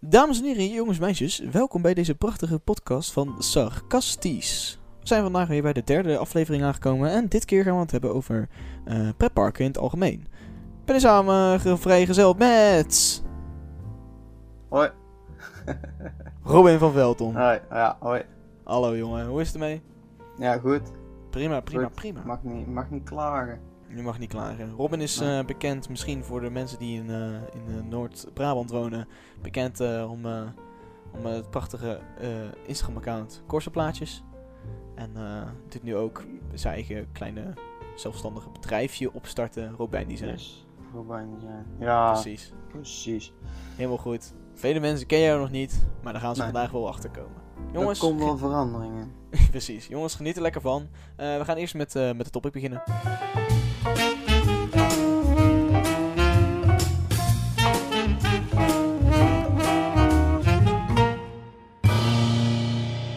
Dames en heren, jongens en meisjes, welkom bij deze prachtige podcast van Sarcastisch. We zijn vandaag weer bij de derde aflevering aangekomen en dit keer gaan we het hebben over eh pretparken in het algemeen. Ik ben er samen ge- vrijgezeld met Hoi. Robin van Velton. Hoi, ja, hoi. Hallo jongen, hoe is het ermee? Ja, goed. Prima, prima, Goed. prima. Mag niet, mag niet klagen. Je mag niet klagen. Robin is eh, bekend, misschien voor de mensen die in, eh, in eh, Noord-Brabant wonen, bekend om, om het prachtige Instagram-account Corsaplaatjes. En doet nu ook zijn eigen kleine zelfstandige bedrijfje opstarten, Robijn. Yes. Robijn zijn. Ja, precies. Precies, helemaal goed. Vele mensen kennen jou nog niet, maar daar gaan ze Nee. vandaag wel achter komen. Er Jongens, komen wel veranderingen. precies. Jongens, geniet er lekker van. We gaan eerst met, met de topic beginnen.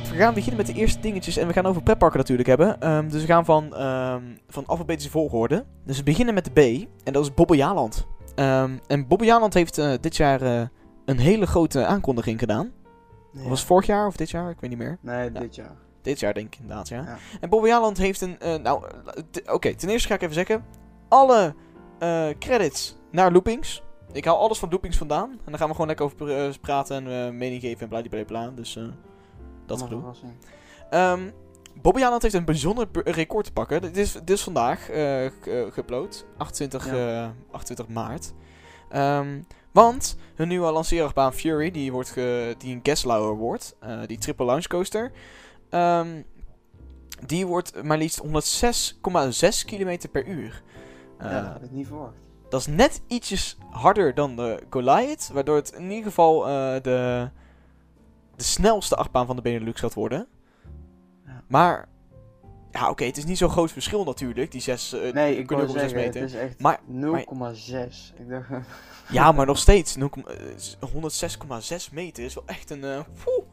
We gaan beginnen met de eerste dingetjes en we gaan over pretparken natuurlijk hebben. Ehm, dus we gaan van, ehm, van alfabetische volgorde. Dus we beginnen met de B en dat is Bobbejaanland. Ehm en Bobbejaanland heeft eh, dit jaar eh, een hele grote aankondiging gedaan. Ja. Was het vorig jaar of dit jaar? Ik weet niet meer. Nee, Ja. dit jaar. Dit jaar denk ik inderdaad, ja. Ja. En Bobbejaanland heeft een... eh, nou, oké, ten eerste ga ik even zeggen. Alle eh, credits naar Loopings. Ik haal alles van Loopings vandaan. En dan gaan we gewoon lekker over eh, praten en eh, mening geven en bladibladibla. Dus dat gedoe. verrassing. Ehm Bobbejaanland heeft een bijzonder record te pakken. Dit is, dit is vandaag ge- geüpload. 28, Ja. eh, 28 maart. Ehm, want hun nieuwe lanceerachtbaan Fury, die, wordt ge, die een Gaslauer wordt, die triple launch coaster, ehm, die wordt maar liefst 106,6 km per uur. Eh, ja, dat had ik niet verwacht. dat is net ietsjes harder dan de Goliath, waardoor het in ieder geval eh, de, de snelste achtbaan van de Benelux gaat worden. Ja. Maar, ja oké, het is niet zo'n groot verschil natuurlijk, die 6 eh Nee, ik zeggen, meter. het is echt Maar- 0,6. Ik dacht, Ja, maar nog steeds, 0, eh, 106,6 meter is wel echt een, eh poeh.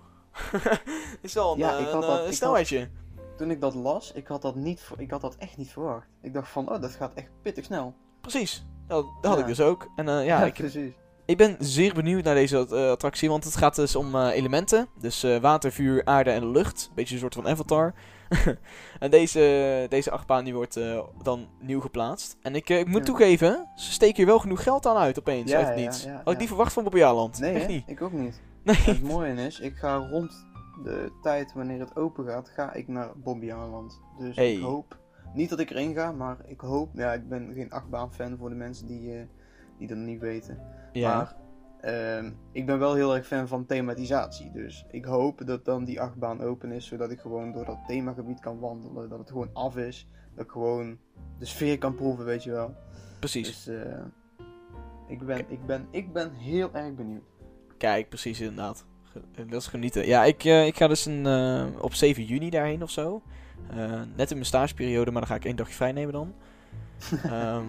is wel een, Ja, eh, ik had een, dat- eh, ik had- snelheidje. toen ik dat las, ik had dat, niet, ik had dat echt niet verwacht. Ik dacht van, oh, dat gaat echt pittig snel. Precies, dat, dat had Ja. ik dus ook. En eh, ja, ik, precies. Ik ben zeer benieuwd naar deze attractie, want het gaat dus om elementen. Dus water, vuur, aarde en lucht. Beetje een soort van avatar. en deze, deze achtbaan die wordt dan nieuw geplaatst. En ik, ik moet Ja. toegeven, ze steken hier wel genoeg geld aan uit opeens, Ja, uit ja, niets. ja, Had ik ja. niet verwacht van Bobby Aland. Nee, Echt hè? niet. ik ook niet. Nee. Het mooie is, ik ga rond de tijd wanneer het open gaat, ga ik naar Bobbejaanland. Dus Hey. ik hoop, niet dat ik erin ga, maar ik hoop, ja, ik ben geen achtbaan fan voor de mensen die, eh, die dat niet weten. Ja. Maar ehm, ik ben wel heel erg fan van thematisatie. Dus ik hoop dat dan die achtbaan open is, zodat ik gewoon door dat themagebied kan wandelen. Dat het gewoon af is. Dat ik gewoon de sfeer kan proeven, weet je wel. precies. Dus eh, ik, ben, ik, ben, ik ben heel erg benieuwd. Kijk, precies inderdaad. Eh, Dat is genieten. Ja, ik, eh, ik ga dus een, eh, op 7 juni daarheen of zo. Net in mijn stageperiode, maar dan ga ik één dagje vrij nemen dan. Ehm,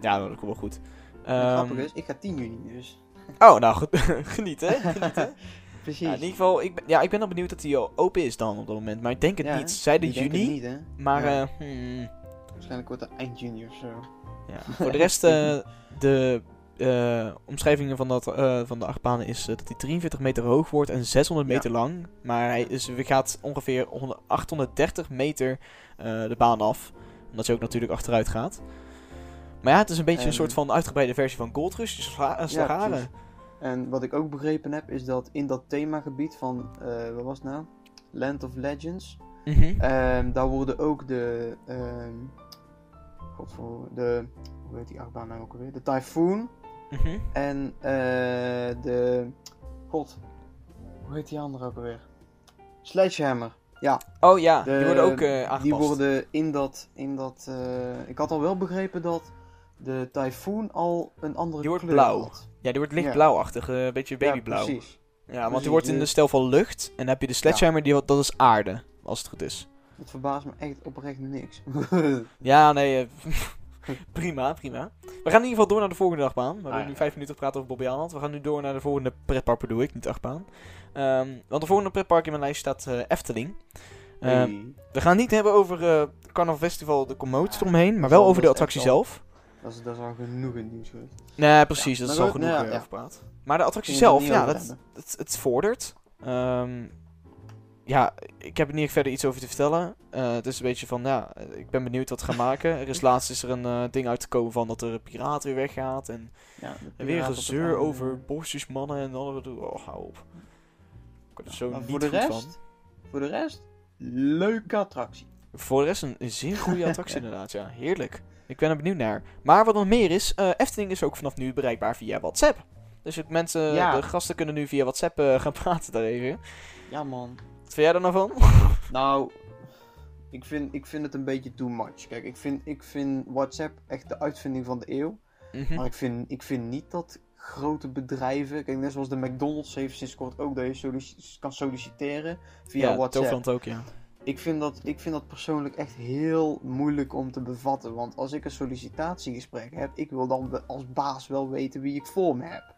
ja, dat komt wel goed. Ehm, grappige is, ik ga 10 juni, dus Oh, nou, goed. genieten? Genieten. precies. Ja, in ieder geval, ik ben, ja, ik ben al benieuwd dat hij al open is dan op dat moment. Maar ik denk het Ja, niet. Zeiden juni, niet, hè? maar Ja. hmm, Waarschijnlijk wordt het eind juni of zo. ja. voor de rest, de eh, omschrijvingen van, dat, eh, van de achtbaan is eh, dat hij 43 meter hoog wordt en 600 Ja. meter lang. Maar hij is, we gaat ongeveer 100 830 meter de baan af. Omdat hij ook natuurlijk achteruit gaat. Maar ja, het is een beetje een En- soort van uitgebreide versie van Gold Rush. Dus sla-. En wat ik ook begrepen heb, is dat in dat themagebied van, wat was het nou? Land of Legends. Mhm. Ehm, daar worden ook de, godver, de, hoe heet die achtbaan nou ook alweer? De Typhoon Mhm. en eh, de, god, hoe heet die andere ook alweer? Sledgehammer. Ja, Oh ja, de- die worden ook aangepast. die worden in dat, in dat, eh, ik had al wel begrepen dat de Typhoon al een andere Die wordt blauw. had. Ja, die wordt licht Ja. blauwachtig, eh, een beetje babyblauw. Ja, Ja, precies. want Precies, die wordt in de stijl van lucht. En dan heb je de sledgehammer, die, dat is aarde. Als het goed is. Het verbaast me echt oprecht niks. Ja, nee, prima, prima. We gaan in ieder geval door naar de volgende achtbaan. We hebben Ah, ja. nu vijf minuten gepraat over Bobby Aland. We gaan nu door naar de volgende pretpark, bedoel ik, niet achtbaan. Ehm, want de volgende pretpark in mijn lijst staat eh, Efteling. Ehm, Hey. we gaan het niet hebben over eh Carnaval Festival, de commotie Ja, eromheen, maar wel over de attractie zelf. Dat is, dat is al genoeg in nieuws geweest. Nee, precies, Ja, dat is al genoeg ja, eh, gepraat. Maar de attractie zelf, ja, dat, hebben. het, het vordert. Ehm, ja, ik heb er niet verder iets over te vertellen. Eh, het is een beetje van, ja, ik ben benieuwd wat ze gaan maken. Er is laatst is er een eh, ding uitgekomen van dat er een piraat weer weggaat. En, Ja, en weer gezeur over bosjesmannen en alle... Oh, hou op. Ik word er zo Maar niet voor de goed rest, van. voor de rest, leuke attractie. Voor de rest een, een zeer goede attractie inderdaad, ja. Heerlijk. Ik ben er benieuwd naar. Maar wat nog meer is, eh, Efteling is ook vanaf nu bereikbaar via WhatsApp. Dus het mensen, Ja. de gasten kunnen nu via WhatsApp gaan praten daar even. Ja man. Wat vind jij nou van? Nou, ik vind, ik vind het een beetje too much. Kijk, ik vind, ik vind WhatsApp echt de uitvinding van de eeuw. Mhm. Maar ik vind, ik vind niet dat grote bedrijven... Kijk, net zoals de McDonald's heeft sinds kort ook dat je kan solliciteren via ja, WhatsApp. Ook, ja. Ik vind, dat, ik vind dat persoonlijk echt heel moeilijk om te bevatten. Want als ik een sollicitatiegesprek heb, ik wil dan als baas wel weten wie ik voor me heb.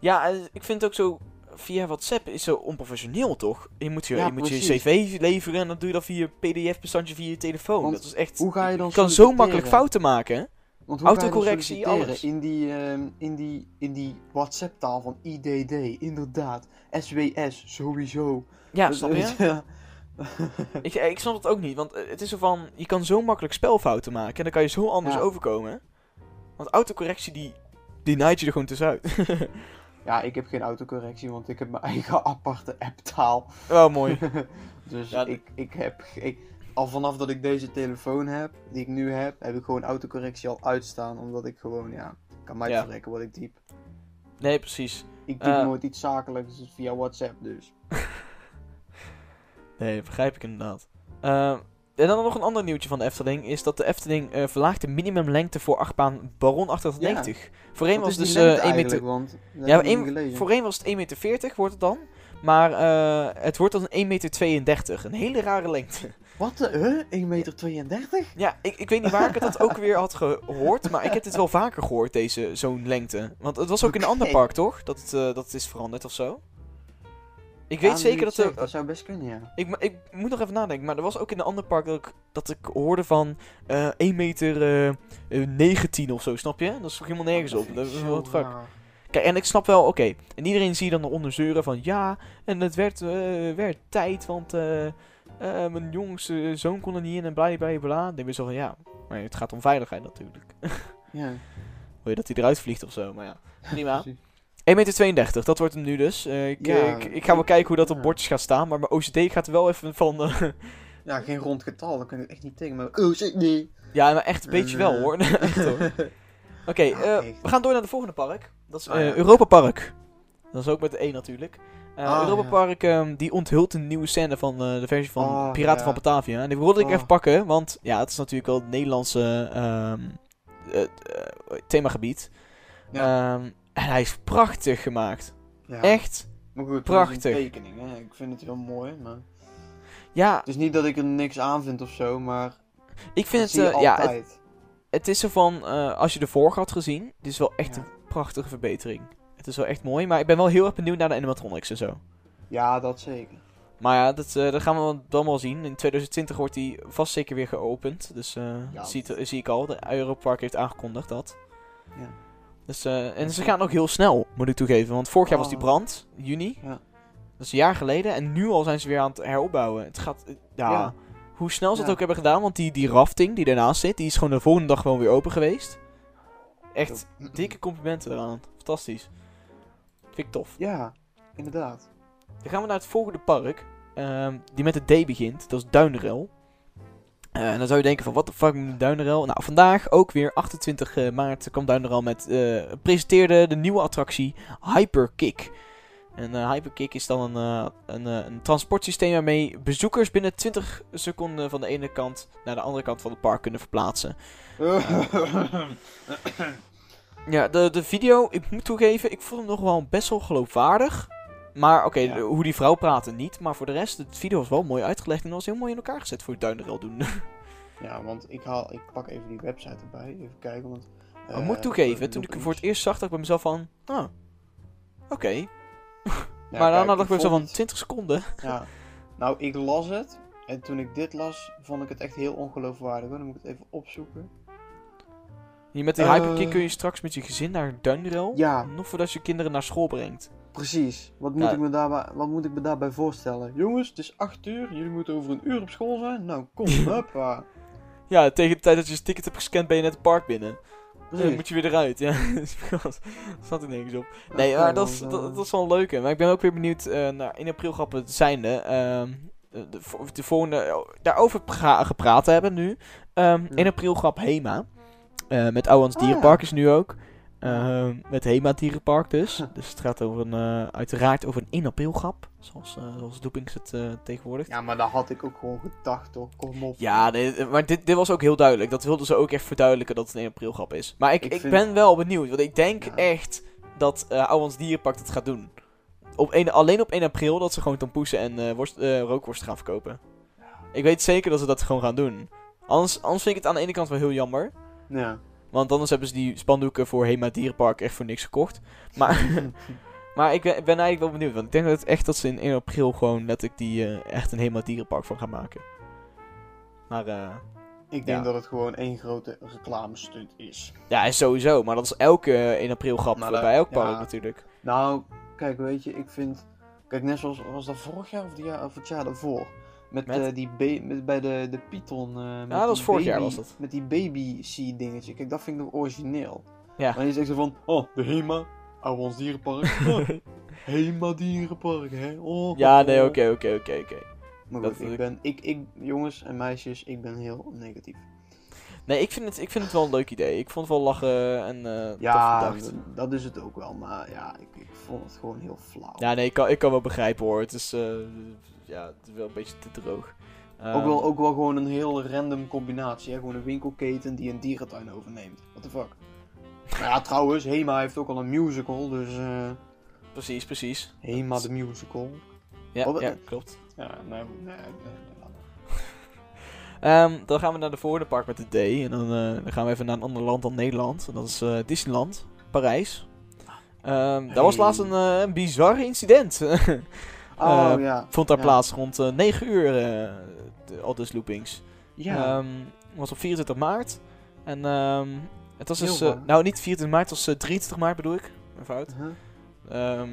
Ja, eh, ik vind het ook zo... Via WhatsApp is zo onprofessioneel, toch? Je moet je, Ja, je, moet je precies. cv leveren en dan doe je dat via pdf-bestandje via je telefoon. Want dat is echt... Hoe ga je dan je kan zo makkelijk fouten maken? Want hoe ga je dan Autocorrectie, alles. In die, ehm, in die, in die WhatsApp-taal van IDD, inderdaad. SWS, sowieso. Ja, Dus, snap je? ja. ik, eh, ik snap het ook niet, want eh, het is zo van... Je kan zo makkelijk spelfouten maken en dan kan je zo anders Ja. overkomen. Want autocorrectie, die, die naait je er gewoon tussenuit. ja, ik heb geen autocorrectie, want ik heb mijn eigen aparte app-taal. oh, mooi. Dus Ja, ik, ik heb... Ik, al vanaf dat ik deze telefoon heb, die ik nu heb, heb ik gewoon autocorrectie al uitstaan. Omdat ik gewoon, ja, kan mij Ja. verrekken wat ik typ. Nee, precies. Ik typ Eh. nooit iets zakelijks dus via WhatsApp, dus. Nee, begrijp ik inderdaad. Eh, en dan nog een ander nieuwtje van de Efteling is dat de Efteling eh, verlaagt de minimumlengte voor achtbaan Baron 890. Voorheen was dus lengte eh 1 meter... Want, Ja, voorheen was het 1,40 meter wordt het dan. Maar eh, het wordt dan 1,32 meter. Een hele rare lengte. Wat de, huh? 1,32 meter? Ja, ik, ik weet niet waar ik het dat ook weer had gehoord. Maar ik heb dit wel vaker gehoord, deze zo'n lengte. Want het was ook in een ander park, toch? Dat het, dat het is veranderd of zo. Ik weet zeker dat er, Dat zou best kunnen, ja. Ik, ik moet nog even nadenken, maar er was ook in een ander park dat ik, dat ik hoorde van eh 1 meter eh, eh, 19 of zo, snap je? Dat is toch helemaal nergens op. Dat is the fuck. Kijk, en ik snap wel, oké. En iedereen zie je dan eronder zeuren van ja, en het werd, eh, werd tijd, want eh, eh, mijn jongste zoon kon er niet in en bla bla bla. Dan je zo van ja, maar het gaat om veiligheid natuurlijk. Ja, Wil je dat hij eruit vliegt of zo, maar ja. Prima. precies. 1,32 meter, dat wordt hem nu dus. Eh, ik, Ja, eh, ik, ik ga wel ik- kijken hoe dat op bordjes gaat staan, maar mijn OCD gaat wel even van... eh, Ja, geen rond getal, dan kun je echt niet tegen. Maar, oh, shit, nee. Ja, maar echt een beetje wel Eh. hoor. echt hoor. Oké, Ja, eh, we gaan door naar het volgende park. Dat is Ah, eh, ja. Europa Park. Dat is ook met de E natuurlijk. Eh, Ah, Europa. Park ehm, die onthult een nieuwe scène van eh, de versie van Oh, Piraten van Batavia. En die wilde ik even pakken, want ja, het is natuurlijk wel het Nederlandse ehm, eh, eh, themagebied. Ja. Ehm, en hij is prachtig gemaakt. Ja. Echt. Maar goed, prachtig. Een tekening, hè. Ik vind het heel mooi, maar... Ja, Het is niet dat ik er niks aan vind of zo, maar... ik vind het, zie eh, ja, het, is zo van, eh, als je de vorige had gezien, dit is wel echt Ja. een prachtige verbetering. Het is wel echt mooi, maar ik ben wel heel erg benieuwd naar de animatronics en zo. Ja, dat zeker. Maar ja, dat, eh, dat gaan we dan wel zien. In 2020 wordt die vast zeker weer geopend. Dus Ja. dat ziet, eh, zie ik al. De Europark heeft aangekondigd dat. Ja. Dus, eh, en ze gaan ook heel snel, moet ik toegeven. Want vorig jaar was die Oh. brand, juni. Ja. Dat is een jaar geleden. En nu al zijn ze weer aan het heropbouwen. Het gaat, eh, ja, Ja. hoe snel ze het Ja. ook hebben gedaan. Want die, die rafting die daarnaast zit, die is gewoon de volgende dag gewoon weer open geweest. Echt dikke complimenten eraan. Fantastisch. Vind ik tof. Ja, inderdaad. Dan gaan we naar het volgende park. ehm, die met de D begint. Dat is Duinerel. Eh, en dan zou je denken van, wat de fuck moet? Nou, vandaag ook weer 28 eh, maart kwam Duinerel met... eh, presenteerde de nieuwe attractie Hyperkick. En Hyperkick is dan een, een, een transportsysteem waarmee bezoekers binnen 20 seconden van de ene kant naar de andere kant van het park kunnen verplaatsen. Ja, de, de video, ik moet toegeven, ik vond hem nog wel best wel geloofwaardig. Maar oké, Ja. hoe die vrouw praatte niet. Maar voor de rest, het video was wel mooi uitgelegd en was heel mooi in elkaar gezet voor het Duinerel doen. ja, want ik, haal, ik pak even die website erbij. Even kijken, want... ik eh, moet toegeven, toen ik hem voor het eerst zag, dacht ik bij mezelf van... Ah, oké. Ja, maar daarna dacht ik bij mezelf van het- 20 seconden. Ja. Nou, ik las het. En toen ik dit las, vond ik het echt heel ongeloofwaardig. Dan moet ik het even opzoeken. Hier met die Eh. Hyperkick kun je straks met je gezin naar Dundrel. Ja, Nog voordat je kinderen naar school brengt. Precies. Wat moet, Ja. ik me daarbij, wat moet ik me daarbij voorstellen? Jongens, het is 8 uur. Jullie moeten over een uur op school zijn. Nou, kom, huppa. Ja, tegen de tijd dat je je ticket hebt gescand ben je net het park binnen. Dan moet je weer eruit. Ja, dat staat er nergens op. Nee, maar dan, dat is, eh, dat, dat is wel een leuke. Maar ik ben ook weer benieuwd eh, naar in april grappen zijnde. ehm de, de, vo- de volgende, oh, daarover pra- gepraat hebben nu. Ja. 1 april grap Hema. Eh, met Ouwans Ah, ja. Dierenpark is nu ook. Ehm, met Hema Dierenpark dus. Dus het gaat over een, eh, uiteraard over een 1 april grap. Zoals, eh zoals Doepings het eh tegenwoordig. Ja, maar dat had ik ook gewoon gedacht, hoor. Kom op. Ja, nee, maar dit, dit was ook heel duidelijk. Dat wilden ze ook echt verduidelijken dat het een 1 april grap is. Maar ik, Ik ik, vind- ben wel benieuwd, want ik denk Ja. echt dat Ouwans Dierenpark het gaat doen. Op een, alleen op 1 april dat ze gewoon tompoesen en worst, rookworst gaan verkopen. Ik weet zeker dat ze dat gewoon gaan doen. Anders, anders vind ik het aan de ene kant wel heel jammer. Ja. Want anders hebben ze die spandoeken voor Hema Dierenpark echt voor niks gekocht. Maar, maar ik ben, ik ben eigenlijk wel benieuwd. Want ik denk dat het echt dat ze in 1 april gewoon letterlijk die eh, echt een Hema Dierenpark van gaan maken. Maar eh... Ik denk Ja. dat het gewoon één grote reclamestunt is. Ja, sowieso. Maar dat is elke eh, 1 april grap Maar bij elk park natuurlijk. Nou, kijk, weet je, ik vind... Kijk, net zoals, was dat vorig jaar of, die jaar, of het jaar daarvoor? Met, Met? eh, die met, bij de, de Python. eh, met dat was vorig jaar, was dat. Met die baby seed dingetje. Kijk, dat vind ik nog origineel. Ja. Maar je zegt zo van, oh, de Hema, Ouwans Dierenpark. Oh, Hema Dierenpark, hè? Oh, ja, oh, nee, oh. oké, oké, oké, oké. Maar Dat- goed, ik ben, ik, ik, jongens en meisjes, ik ben heel negatief. Nee, ik vind, het, ik vind het wel een leuk idee. Ik vond het wel lachen en eh Ja, dat is het ook wel. Maar ja, ik, ik vond het gewoon heel flauw. Ja, nee, ik kan, ik kan wel begrijpen hoor. Het is, ja, het is wel een beetje te droog. Ook Ehm, wel, ook wel gewoon een heel random combinatie. Hè? Gewoon een winkelketen die een dierentuin overneemt. What the fuck? nou ja, trouwens, Hema heeft ook al een musical. Dus eh, Precies, precies. Hema de musical. Ja, Oh, ja eh, klopt. Ja, nee, nee, nee, nee. Ehm, dan gaan we naar de volgende park met de D. En dan, eh, dan gaan we even naar een ander land dan Nederland. En dat is eh, Disneyland, Parijs. Ehm Daar was laatst een, een bizar incident. Oh Eh, ja. Vond daar Ja. plaats rond eh 9 uur, eh, de, al dus loopings. Ja. Het was op 24 maart. En ehm, het was dus... eh, nou, niet 24 maart, het was eh, 23 maart bedoel ik. Mijn fout. Huh? Ehm,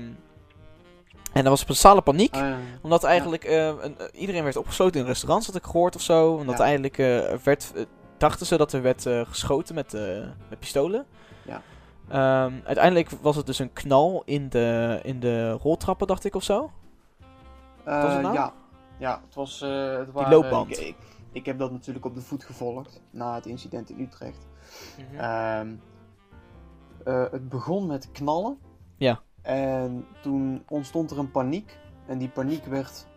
en er was massale paniek. Ja. Omdat eigenlijk eh, een, eh, iedereen werd opgesloten in restaurants, had ik gehoord of zo. Omdat Ja. eigenlijk eh, werd, eh, dachten ze dat er werd eh, geschoten met, eh, met pistolen. Ja. Uiteindelijk was het dus een knal in de, in de roltrappen, dacht ik of zo. Was het Eh, nou? Ja. Ja, het was... eh het waren, loopband. Ik, ik, ik heb dat natuurlijk op de voet gevolgd. Na het incident in Utrecht. Mhm. Ehm, eh, het begon met knallen. Ja. En toen ontstond er een paniek. En die paniek werd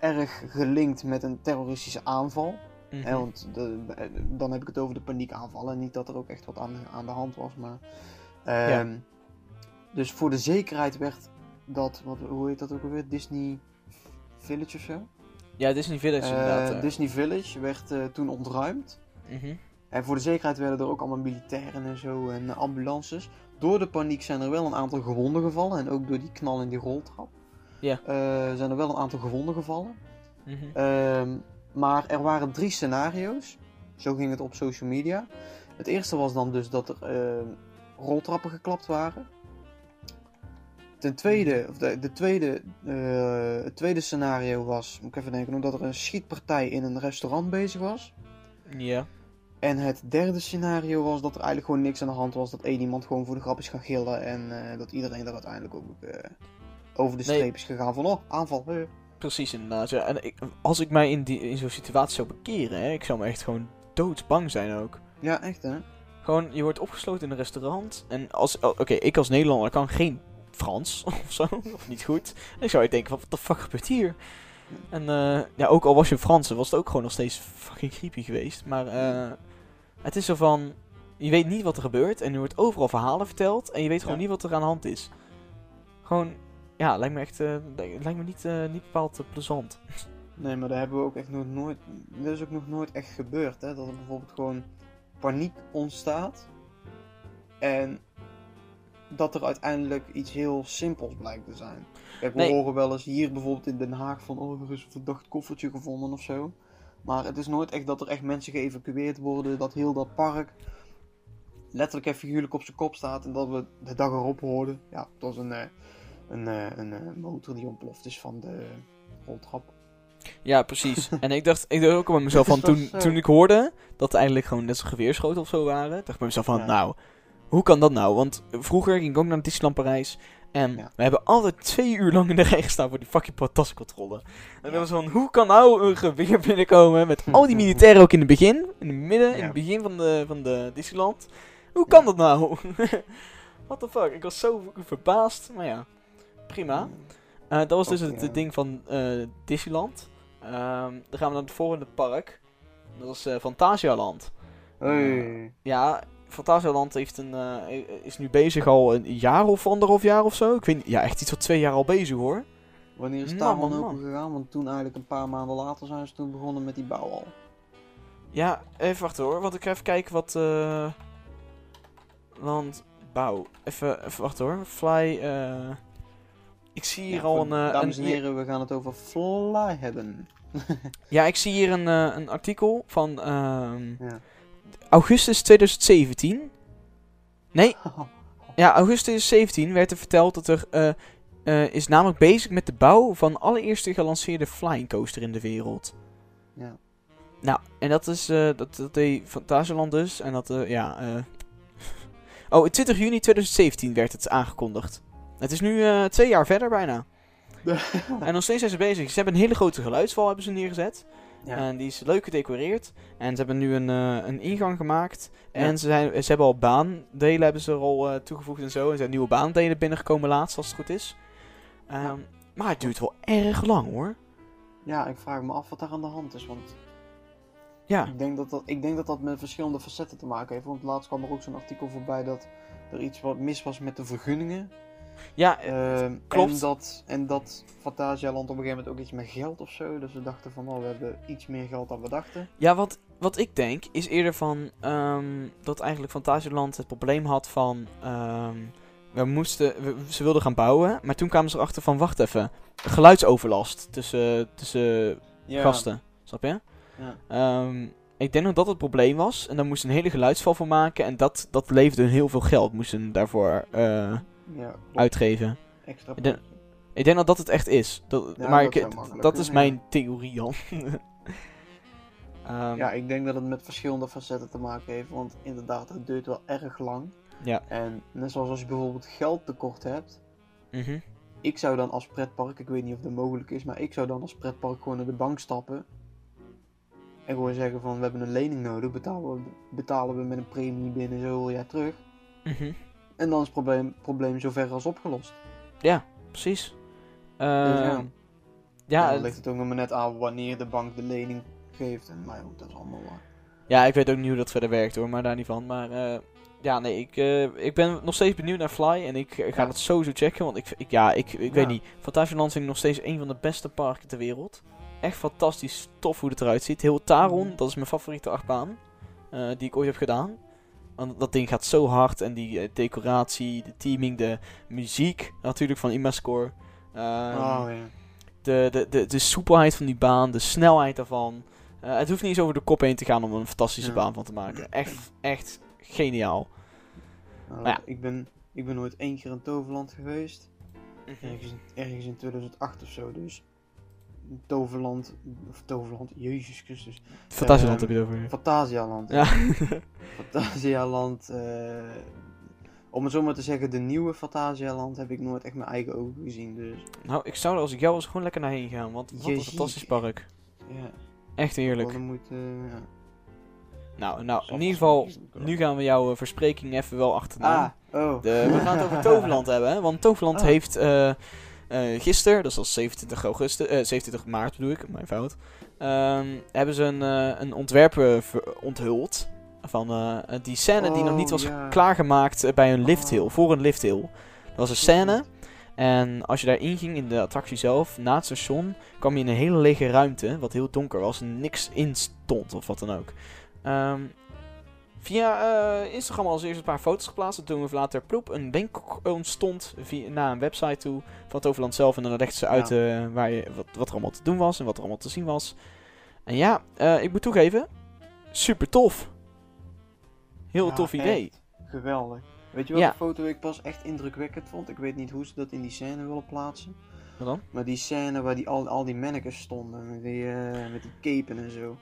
erg gelinkt met een terroristische aanval. Hè, want de, dan heb ik het over de paniekaanvallen. En niet dat er ook echt wat aan, aan de hand was. Maar, ehm, Dus voor de zekerheid werd dat, wat, hoe heet dat ook alweer? Disney Village of zo? Ja, Disney Village Eh, inderdaad. eh. Disney Village werd eh, toen ontruimd. Mhm. En voor de zekerheid werden er ook allemaal militairen en zo en ambulances. Door de paniek zijn er wel een aantal gewonden gevallen. En ook door die knal in die roltrap. Ja. zijn er wel een aantal gewonden gevallen. Mhm. Ehm, maar er waren drie scenario's. Zo ging het op social media. Het eerste was dan dus dat er roltrappen geklapt waren. Ten tweede, of de, de tweede, eh, het tweede scenario was, moet ik even denken, dat er een schietpartij in een restaurant bezig was. Ja. En het derde scenario was dat er eigenlijk gewoon niks aan de hand was. Dat één iemand gewoon voor de grap is gaan gillen. En eh, dat iedereen er uiteindelijk ook eh, over de Nee. streep is gegaan van, oh, aanval. Precies, inderdaad. Ja. En ik, als ik mij in, die, in zo'n situatie zou bekeren, hè, ik zou me echt gewoon doodsbang zijn ook. Ja, echt hè? Gewoon, je wordt opgesloten in een restaurant. En als, oh, oké, ik als Nederlander kan geen Frans of zo, of niet goed. En ik zou echt denken, van, wat de fuck gebeurt hier? En eh, ja, ook al was je Frans, was het ook gewoon nog steeds fucking creepy geweest. Maar eh, het is zo van, je weet niet wat er gebeurt. En er wordt overal verhalen verteld. En je weet gewoon Ja. niet wat er aan de hand is. Gewoon, ja, lijkt me echt, eh, lijkt me niet, niet bepaald plezant. Nee, maar daar hebben we ook echt nog nooit. Dat is ook nog nooit echt gebeurd, hè? Dat er bijvoorbeeld gewoon paniek ontstaat. En dat er uiteindelijk iets heel simpels blijkt te zijn. Kijk, we Nee. horen wel eens hier bijvoorbeeld in Den Haag van. Oh, er is een verdacht koffertje gevonden of zo. Maar het is nooit echt dat er echt mensen geëvacueerd worden. Dat heel dat park letterlijk en figuurlijk op zijn kop staat. En dat we de dag erop hoorden. Ja, het was een, eh, een, eh, een, eh, motor die ontploft is van de roltrap. Ja, precies. en ik dacht, ik dacht ook bij mezelf van, toen, toen ik hoorde dat het eigenlijk gewoon net zo'n geweerschoten of zo waren, dacht ik bij mezelf van, Ja. nou, hoe kan dat nou? Want vroeger ging ik ook naar Disneyland Parijs en Ja. we hebben altijd twee uur lang in de rij gestaan voor die fucking patascontrole. En dan was van, hoe kan nou een geweer binnenkomen met al die militairen ook in het begin, in het midden, in het begin van de, van de Disneyland? Hoe kan dat nou? What the fuck? Ik was zo verbaasd, maar ja, prima. Eh, dat was dus het, ding van eh, Disneyland. Ehm, dan gaan we naar het volgende park. Dat is eh Fantasialand. Hey. Ja, Fantasialand heeft een, eh, is nu bezig al een jaar of anderhalf jaar of zo. Ik weet niet, ja, echt iets van twee jaar al bezig hoor. Wanneer is Man, Taman man, man. open gegaan? Want toen eigenlijk een paar maanden later zijn ze toen begonnen met die bouw al. Ja, even wachten hoor, want ik ga even kijken wat... eh landbouw. Even, even wachten hoor. Fly... eh ik zie hier Ja, al voor- een... eh, dames een en heren, we gaan het over Fly hebben. Ja, ik zie hier een, eh, een artikel van ehm, Ja. Augustus 2017. Nee, ja, augustus 2017 werd er verteld dat er eh, eh, is namelijk bezig met de bouw van de allereerste gelanceerde flying coaster in de wereld. ja. Nou, en dat is, eh, dat, dat deed Fantasieland dus. En dat, ja, eh Oh, 20 juni 2017 werd het aangekondigd. Het is nu twee jaar verder bijna. En nog steeds zijn ze bezig. Ze hebben een hele grote geluidswal hebben ze neergezet. Ja. En die is leuk gedecoreerd. En ze hebben nu een, eh, een ingang gemaakt. Ja. En ze, zijn, ze hebben al baandelen hebben ze er al eh, toegevoegd en zo. Er zijn nieuwe baandelen binnengekomen laatst, als het goed is. Ehm, Maar het duurt wel erg lang hoor. ja, ik vraag me af wat daar aan de hand is. Want Ja, ik, denk dat dat, ik denk dat dat met verschillende facetten te maken heeft. Want laatst kwam er ook zo'n artikel voorbij dat er iets wat mis was met de vergunningen. Ja eh, Ehm, klopt. En dat, en dat Fantasialand op een gegeven moment ook iets met geld of zo. Dus we dachten van, oh, we hebben iets meer geld dan we dachten. ja wat, wat ik denk is eerder van ehm, dat eigenlijk Fantasieland het probleem had van... ehm, we moesten, we- ze wilden gaan bouwen, maar toen kwamen ze erachter van, wacht even, geluidsoverlast tussen, tussen Ja, gasten, snap je? Ja. Ik denk dat dat het probleem was. En daar moesten een hele geluidsval voor maken. En dat, dat leverde hun heel veel geld. Moesten daarvoor eh, ja uitgeven. Extra Ik denk-. Ik denk dat dat het echt is. Dat, Ja, maar dat ik, dat is mijn theorie, Jan. Ehm, Ja, ik denk dat het met verschillende facetten te maken heeft. Want inderdaad, het duurt wel erg lang. Ja. En net zoals als je bijvoorbeeld geld tekort hebt. mhm. Ik zou dan als pretpark, ik weet niet of dat mogelijk is, maar ik zou dan als pretpark gewoon naar de bank stappen. En gewoon zeggen van we hebben een lening nodig, betalen we, betalen we met een premie binnen zoveel jaar terug. Mhm. En dan is het probleem, probleem zover als opgelost. Precies. Dus Ehm, ja. ja, dan het- ligt het ook nog maar net aan wanneer de bank de lening geeft. En, maar goed, dat is allemaal waar. ja, ik weet ook niet hoe dat verder werkt hoor, maar daar niet van. Maar eh, ja, nee, ik, eh, ik ben nog steeds benieuwd naar Fly. En ik eh, ga Ja. dat sowieso checken. Want ik, ik ja, ik, ik Ja. weet niet. Fantasieland vind ik nog steeds een van de beste parken ter wereld. Echt fantastisch tof hoe het eruit ziet. Heel Taron, dat is mijn favoriete achtbaan. die ik ooit heb gedaan. Want dat ding gaat zo hard. En die eh, decoratie, de teaming, de muziek natuurlijk van Imascore. Ehm, oh ja. de, de, de, de soepelheid van die baan, de snelheid daarvan. Eh, het hoeft niet eens over de kop heen te gaan om een fantastische Ja. baan van te maken. Echt, echt geniaal. Nou, Maar ja. ik, ben, ik ben nooit één keer in Toverland geweest. Ergens, in- ergens in 2008 of zo. Dus Toverland, of Toverland, Jezus Christus. Fantasieland Ehm, heb je het over. Fantasialand. Ja. Fantasialand. eh, om het zo maar te zeggen, de nieuwe Fantasialand heb ik nooit echt mijn eigen ogen gezien. Dus nou, ik zou er als ik jou was gewoon lekker naar heen gaan. Want wat een fantastisch park. ja, Echt heerlijk. wel de moeite, eh, ja. Nou, nou in ieder geval, nu gaan we jouw eh, verspreking even wel achterna. Ah, oh. De, we gaan het over Toverland hebben, hè? Want Toverland Ah. heeft eh eh gisteren, dat is al 27 augustus, eh 27 maart bedoel ik, mijn fout, ehm, hebben ze een, eh, een ontwerp eh, onthuld van eh, die scène die nog niet Oh, was klaargemaakt eh, bij een lifthill, Oh. voor een lifthill. Dat was een scène en als je daarin ging in de attractie zelf, na het station, kwam je in een hele lege ruimte, wat heel donker was en niks in stond of wat dan ook. Ehm, via eh, Instagram als eerst een paar foto's geplaatst. En toen we later ploep een link ontstond via, naar een website toe van Toverland zelf. En dan legden ze uit eh, waar je, wat, wat er allemaal te doen was en wat er allemaal te zien was. En ja, eh, ik moet toegeven, super tof. Heel Ja, tof idee. geweldig. Weet je welke Ja. foto ik pas echt indrukwekkend vond? Ik weet niet hoe ze dat in die scène willen plaatsen. Wat dan? Maar die scène waar die, al, al die mannekes stonden, met die, met die capen en zo.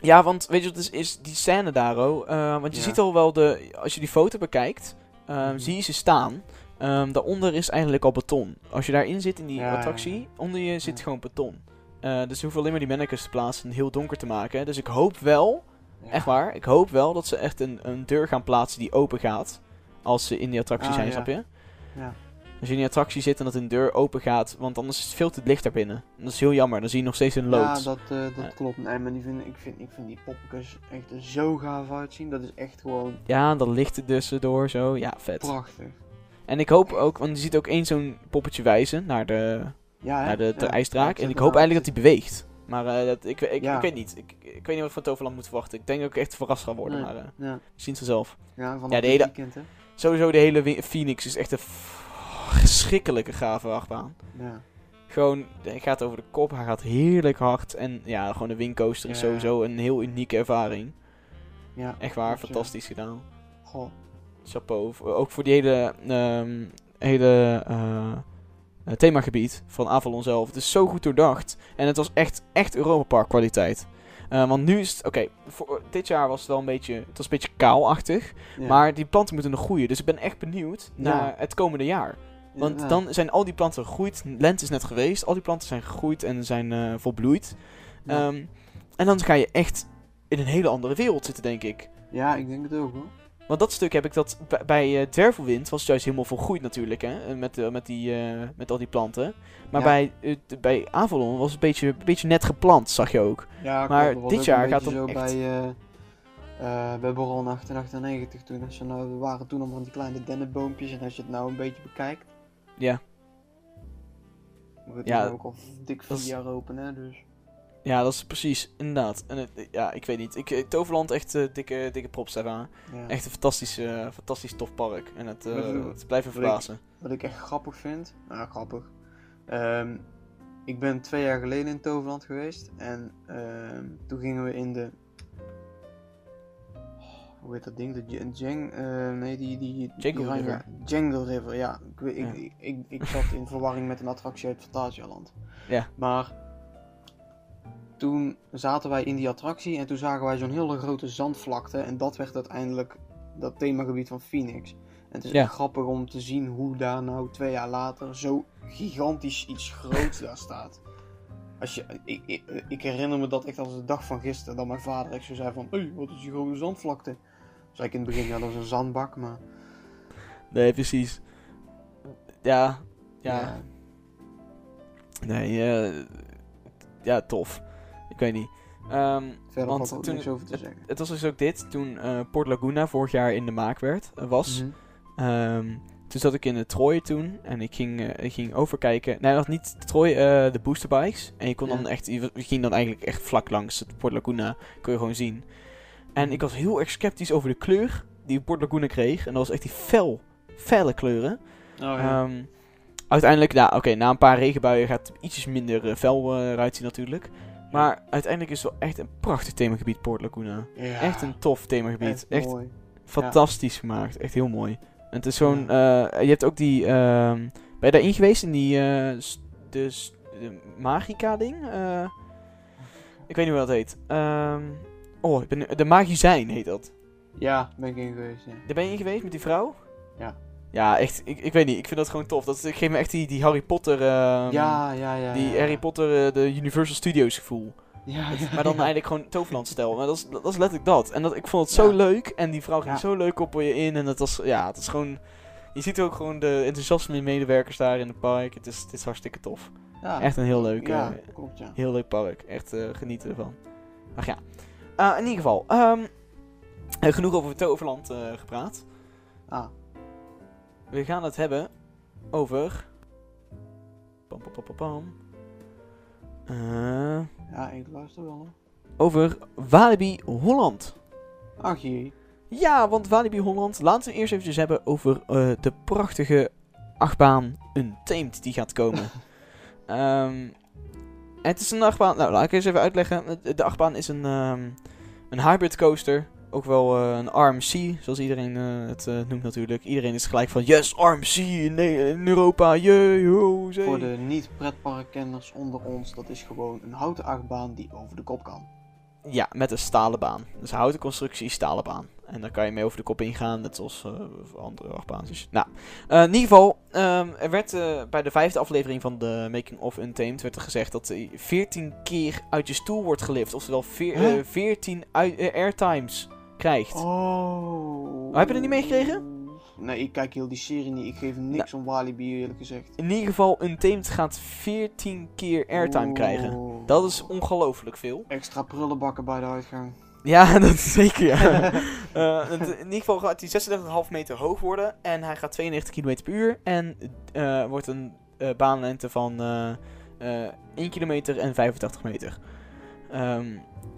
Ja, want weet je wat is, is die scène daar, oh, eh, want je Ja. ziet al wel de, als je die foto bekijkt, ehm, Mhm. zie je ze staan. Ehm, daaronder is eigenlijk al beton. Als je daarin zit in die Ja, ja, attractie, onder je zit gewoon beton. Eh, dus ze hoeven alleen maar die mannekes te plaatsen en heel donker te maken. Dus ik hoop wel, echt waar, ik hoop wel dat ze echt een, een deur gaan plaatsen die open gaat. Als ze in die attractie Ah, zijn, snap je? Ja. Als je in die attractie zit en dat een deur open gaat, want anders is het veel te licht daarbinnen. Dat is heel jammer, dan zie je nog steeds een Ja, lood. dat, eh, dat Ja. klopt. Nee, maar die vind, ik, vind, ik vind die poppetjes echt er zo gaaf uitzien. Dat is echt gewoon Ja, dan licht het tussendoor zo. Ja, vet. prachtig. En ik hoop ook, want je ziet ook één zo'n poppetje wijzen naar de, Ja, naar de, de Ja. ijsdraak. Ja, en ik hoop er- eigenlijk dat die beweegt. Maar eh, dat, ik, ik, Ja. ik weet niet. Ik, ik weet niet wat van Toverland moet verwachten. Ik denk dat ik echt verrast ga worden, Nee. maar eh Ja, zien ze zelf. ja Ja, de hele- weekend, hè. Sowieso de hele Phoenix is echt een verschrikkelijke gave achtbaan. Ja. Gewoon, hij gaat over de kop, hij gaat heerlijk hard. En ja, gewoon de wingcoaster is Ja. sowieso een heel unieke ervaring. ja. Echt waar, fantastisch gedaan. Goh. chapeau. Ook voor die hele, ehm, hele eh, eh, themagebied van Avalon zelf. Het is zo goed doordacht. En het was echt, echt Europa Park kwaliteit. Eh, want nu is het, oké, voor dit jaar was het wel een beetje, het was een beetje kaalachtig. Ja. Maar die planten moeten nog groeien. Dus ik ben echt benieuwd Ja. naar het komende jaar. Want Ja. dan zijn al die planten gegroeid. Lente is net geweest. Al die planten zijn gegroeid en zijn eh, volbloeid. Ja. Ehm, en dan ga je echt in een hele andere wereld zitten, denk ik. ja, ik denk het ook hoor. Want dat stuk heb ik dat bij, eh, Dwervelwind was het juist helemaal volgroeid natuurlijk, hè, eh, met, met, die, met al die planten. Maar Ja. bij, bij Avalon was het een beetje, een beetje net geplant, zag je ook. Ja, Maar klopt. Dit jaar gaat zo echt- bij, bij Borrel 98 toen. Als je nou, we waren toen al van die kleine dennenboompjes en als je het nou een beetje bekijkt. Ja. Maar het Ja, is ook al dik vier is- jaar open hè, dus. Ja, dat is precies, inderdaad. En het, ja, ik weet niet. Ik, eh, Toverland echt eh, dikke, dikke props daaraan. Ja. Echt een fantastisch, eh, fantastisch tof park. En het, het blijft me wat ik- verbazen. Wat ik echt grappig vind, nou grappig. Ehm, ik ben twee jaar geleden in Toverland geweest en ehm, toen gingen we in de. Hoe heet dat ding? De J- Jang, eh, nee, die. die die River. Jangle River, ja. Ik, Ja. ik, ik, ik, zat in verwarring met een attractie uit Fantasialand. Ja. Maar toen zaten wij in die attractie en toen zagen wij zo'n hele grote zandvlakte en dat werd uiteindelijk dat themagebied van Phoenix. En het is Ja. echt grappig om te zien hoe daar nou twee jaar later zo gigantisch iets groots daar staat. Als je, ik, ik, ik herinner me dat echt als de dag van gisteren, dat mijn vader echt zo zei van, hé, wat is die grote zandvlakte? Zei ik in het begin, ja, dat is een zandbak, maar... Nee, precies. Ja, ja. Nee, eh, ja, tof. Ik weet niet. Ehm, Verder Want valt er niks over te zeggen. het was dus ook dit, toen eh, Port Laguna vorig jaar in de maak werd, eh, was. Ehm, toen zat ik in de Troy toen en ik ging, ik ging overkijken. Nee, nog niet de Troy, de boosterbikes. En je kon dan echt, je ging dan eigenlijk echt vlak langs het Port Laguna, kon je gewoon zien. En ik was heel erg sceptisch over de kleur die Port Laguna kreeg. En dat was echt die fel, felle kleuren. Oh, ja. Ehm, uiteindelijk, nou oké, na een paar regenbuien gaat het ietsjes minder eh, fel eh, eruit zien natuurlijk. Maar uiteindelijk is het wel echt een prachtig themagebied Port Laguna. Ja, Echt een tof themagebied. echt Echt, mooi. fantastisch gemaakt. Echt heel mooi. En het is zo'n... eh, je hebt ook die... ehm, ben je daarin geweest in die... eh, s- de, s- de Magica ding? Eh, ik weet niet hoe dat heet. Ehm, oh, ik ben, de Magizijn heet dat. Ja, ben ik in geweest, ja. Daar ben je in geweest met die vrouw? Ja. Ja, echt. Ik, ik weet niet. Ik vind dat gewoon tof. Dat geeft me echt die, die Harry Potter... ehm, ja, ja, ja. Die ja. Harry Potter, eh, de Universal Studios gevoel. Ja, ja, Maar dan ja. eigenlijk gewoon Toverland stijl. Maar dat is, dat is letterlijk dat. En dat, ik vond het zo leuk. En die vrouw ging zo leuk op je in. En het was, ja, het is gewoon... Je ziet ook gewoon de enthousiasme medewerkers daar in het park. Het is, het is hartstikke tof. Ja. Echt een heel leuk, Ja, eh, klopt, ja. heel leuk park. Echt eh, genieten ervan. Ach ja. Eh, in ieder geval. ehm, eh, genoeg over Toverland eh, gepraat. Ah, We gaan het hebben over... Pam, pam, pam, pam, pam. Eh, ja, ik luister wel, over Walibi Holland. Ach jee. Ja, want Walibi Holland, laten we eerst eventjes hebben over de prachtige achtbaan Untamed die gaat komen. Ehm, het is een achtbaan, nou laat ik eens even uitleggen. De- achtbaan is een, ehm, een hybrid coaster ook wel eh, een RMC, zoals iedereen eh, het eh, noemt natuurlijk. Iedereen is gelijk van, yes, RMC in, Ne- in Europa, jee, ho, zee. Voor de niet-pretparkkenners onder ons, dat is gewoon een houten achtbaan die over de kop kan. Ja, met een stalen baan. Dus een houten constructie, stalen baan. En dan kan je mee over de kop ingaan, net zoals voor andere achtbaantjes. Nou, eh, in ieder geval, ehm, er werd eh, bij de vijfde aflevering van de Making of Untamed werd er gezegd dat hij 14 keer uit je stoel wordt gelift. Oftewel veer- Huh? eh, 14 uit- eh, airtimes krijgt. Oh. heb je dat niet meegekregen? Nee, ik kijk heel die serie niet. Ik geef niks om Walibi eerlijk gezegd. In ieder geval, Untamed gaat 14 keer airtime krijgen. Oh. Dat is ongelooflijk veel. Extra prullenbakken bij de uitgang. Ja, dat is zeker, ja. Eh, in ieder geval gaat hij 36,5 meter hoog worden. En hij gaat 92 km per uur. En eh, wordt een eh, baanlengte van eh, eh, 1 kilometer en 85 meter. Ehm,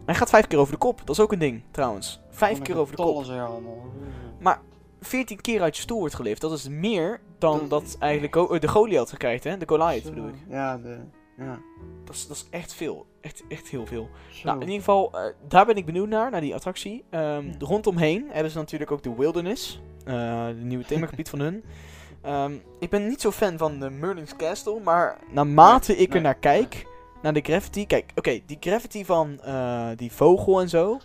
hij gaat 5 keer over de kop. Dat is ook een ding, trouwens. 5 keer over de kop. Allemaal. 14 keer uit je stoel wordt gelift. Dat is meer dan Dat- dat eigenlijk de Goliath gekrijgt, hè? De Goliath bedoel ik. Ja, de... Ja. Dat is, dat is echt veel. Echt, echt heel veel. Zo. Nou, in ieder geval, eh, daar ben ik benieuwd naar, naar die attractie. Ehm, Ja. Rondomheen hebben ze natuurlijk ook de Wilderness, uh, de nieuwe themagebied van hun. Ehm, ik ben niet zo fan van de Merlin's Castle, maar naarmate Nee, ik er nee, naar kijk, naar de gravity, kijk, oké, die gravity van eh, die vogel en zo,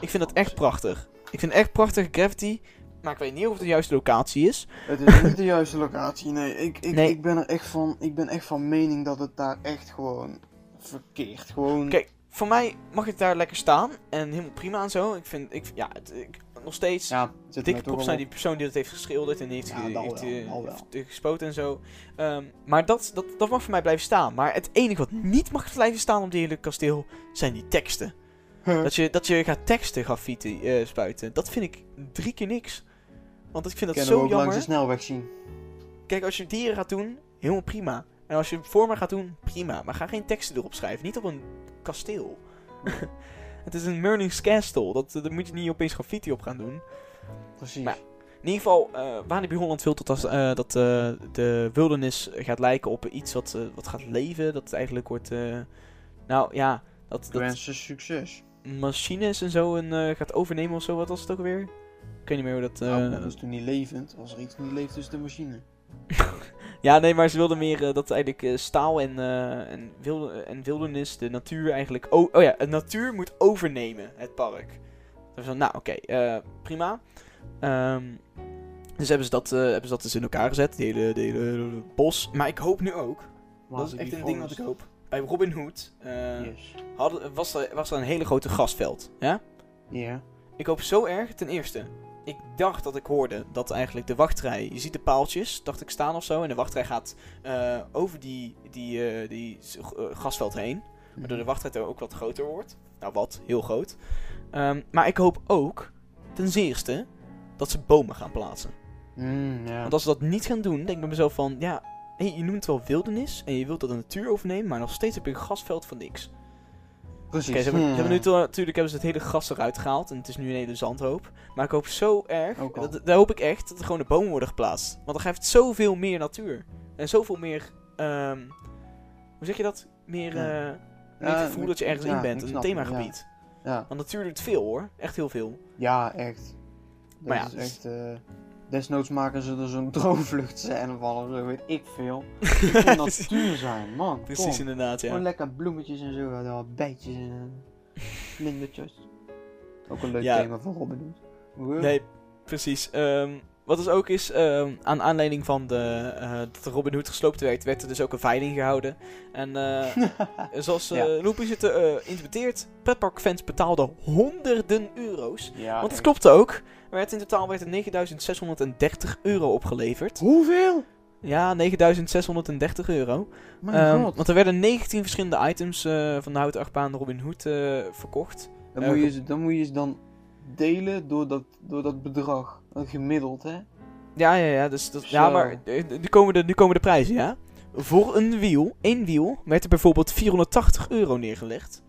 ik vind dat echt prachtig. Ik vind echt prachtige gravity, maar ik weet niet of het de juiste locatie is. Het is niet de juiste locatie, nee. Ik, ik, Nee. ik, ben er echt van, ik ben echt van mening dat het daar echt gewoon verkeerd. Gewoon... Kijk, voor mij mag het daar lekker staan en helemaal prima en zo. Ik vind, ik, ja, het, ik, nog steeds... ja, Dikke props naar die persoon die dat heeft geschilderd en die heeft, Ja, ge- dat heeft, wel, eh, heeft, eh, gespoten en zo. Ehm, maar dat, dat, dat mag voor mij blijven staan. Maar het enige wat niet mag blijven staan op dit hele kasteel zijn die teksten. Huh. Dat je, dat je gaat teksten graffiti eh, spuiten. Dat vind ik drie keer niks. Want ik vind dat Kennen we zo ook langs jammer. de snelweg zien. Kijk, als je dieren gaat doen, helemaal prima. En als je vormen gaat doen, prima. Maar ga geen teksten erop schrijven. Niet op een kasteel. het is een Merlin's Castle. Dat, daar moet je niet opeens graffiti op gaan doen. Precies. Maar- In ieder geval, eh Walibi Holland wil tot als, eh, dat eh, de wildernis gaat lijken op iets wat, eh, wat gaat leven. Dat het eigenlijk wordt, eh, nou ja, dat, dat succes. machines en zo eh, gaat overnemen of zo. Wat was het ook alweer? Ik weet niet meer hoe dat... eh, nou, dat is toen niet levend. Als er iets niet leeft, is de machine. Ja, nee, maar ze wilden meer eh, dat eigenlijk eh, staal en, eh, en, wilde, en wildernis, de natuur eigenlijk... Oh, oh ja, de natuur moet overnemen, het park. Dus van, nou, oké, eh, prima. Ehm, dus hebben ze, dat, eh, hebben ze dat dus in elkaar gezet, de hele, de hele bos. Maar ik hoop nu ook, dat is echt een ding wat ik hoop. Bij Robin Hood eh, Yes. hadden, was, er, was er een hele grote grasveld, ja? Ja. Ik hoop zo erg, ten eerste. Ik dacht dat ik hoorde dat eigenlijk de wachtrij. Je ziet de paaltjes, dacht ik staan of zo. En de wachtrij gaat eh, over die, die, eh, die s- eh, heen. Waardoor de wachtrij ook wat groter wordt. Nou, wat, heel groot. Ehm, maar ik hoop ook, ten zeerste, dat ze bomen gaan plaatsen. Mm. Want als ze dat niet gaan doen, denk ik bij mezelf van, ja, hé, je noemt het wel wildernis. En je wilt dat de natuur overnemen, maar nog steeds heb je een grasveld van niks. Precies. Ze hebben, ze Hmm. hebben nu natuurlijk hebben ze het hele gras eruit gehaald en het is nu een hele zandhoop. Maar ik hoop zo erg, dat, daar hoop ik echt, dat er gewoon de bomen worden geplaatst. Want dan geeft het zoveel meer natuur. En zoveel meer, ehm, hoe zeg je dat? Meer, Ja. eh, meer Ja, het gevoel dat je ergens ja, in bent, een themagebied. Ja. Want natuur doet veel hoor, echt heel veel. ja, echt. Dat Maar ja, is dus- echt... eh, desnoods maken ze er zo'n droomvluchtscène van of zo, weet ik veel. Het moet natuur zijn, man. Precies kom. inderdaad, ja. Gewoon lekker bloemetjes en zo, bijtjes en eh, vlindertjes. Ook een leuk Ja. thema van Robin Hood. Wow. Nee, precies. Ehm, wat dus ook is, ehm, aan aanleiding van de, eh, dat Robin Hood gesloopt werd, werd er dus ook een veiling gehouden. En eh, zoals Ja. uh, Loopy zit uh, interpreteert, pretparkfans betaalden honderden euro's. Ja, Want het echt. klopte ook. Er werd in totaal werd er 9630 euro opgeleverd. Hoeveel? Ja, 9630 euro. God. want er werden 19 verschillende items van de houten achtbaan Robin Hood verkocht. Dan, moet je, ze- dan moet je ze dan delen door dat, door dat bedrag. Gemiddeld, hè? Ja, ja, ja. Dus dat, ja, maar eh, nu komen, de, nu komen de prijzen, ja. Voor een wiel, één wiel, werd er bijvoorbeeld 480 euro neergelegd.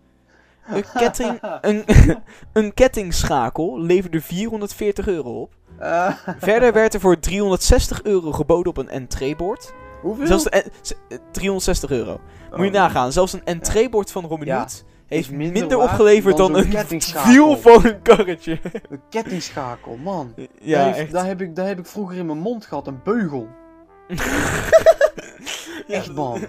Een, ketting, een, een kettingschakel leverde 440 euro op. Verder werd er voor 360 euro geboden op een entreebord. hoeveel? Zelfs de, en- z- eh, 360 euro. Moet je Oh. nagaan, zelfs een entreebord van Robin Ja. Heeft minder, opgeleverd dan een wiel van een karretje. Een kettingschakel, man. ja, daar, heeft- echt. Daar, heb ik, daar heb ik vroeger in mijn mond gehad, een beugel. Echt, man.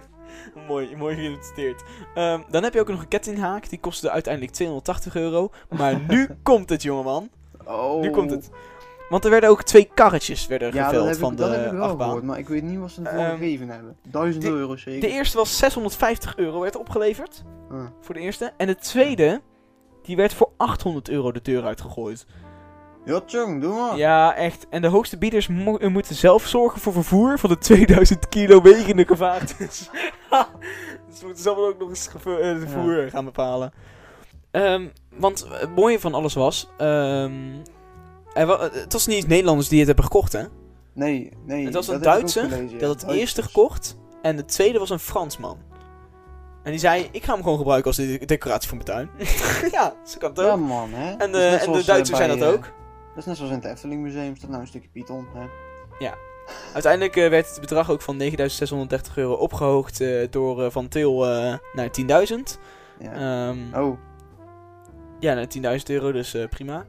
mooi, mooi geïllustreerd. Ehm, dan heb je ook nog een kettinghaak. Die kostte uiteindelijk 280 euro. Maar nu komt het, jongeman. Oh. Nu komt het. Want er werden ook twee karretjes werden Ja, geveld van de dat heb ik wel achtbaan. gehoord, maar ik weet niet wat ze ervoor Ehm, gegeven hebben. Duizend de- euro zeker. De eerste was 650 euro werd opgeleverd. Ah. Voor de eerste. En de tweede, die werd voor 800 euro de deur uitgegooid. Ja, doe maar. Ja, echt. En de hoogste bieders mo- eh, moeten zelf zorgen voor vervoer van de 2000 kilo wegende gevaartes. dus ze moeten zelf ook nog eens gevo- eh, de vervoer gaan bepalen. Ehm, want het mooie van alles was... ehm, er wa- het was niet eens Nederlanders die het hebben gekocht, hè? Nee, nee. Het was dat een Duitser had het eerste gekocht. En de tweede was een Fransman. En die zei, ik ga hem gewoon gebruiken als de- decoratie voor mijn tuin. ja, ze kan het ook. Ja, man, hè. en Dat de, net en de eh, Duitsers bij, zijn dat eh, ook. Dat is net zoals in het Efteling Museum, staat nou een stukje Python, hè. Uiteindelijk eh, werd het bedrag ook van 9.630 euro opgehoogd eh, door eh, Van Til eh, naar 10.000. Ja. Ehm, oh, Ja, naar 10.000 euro, dus eh, prima.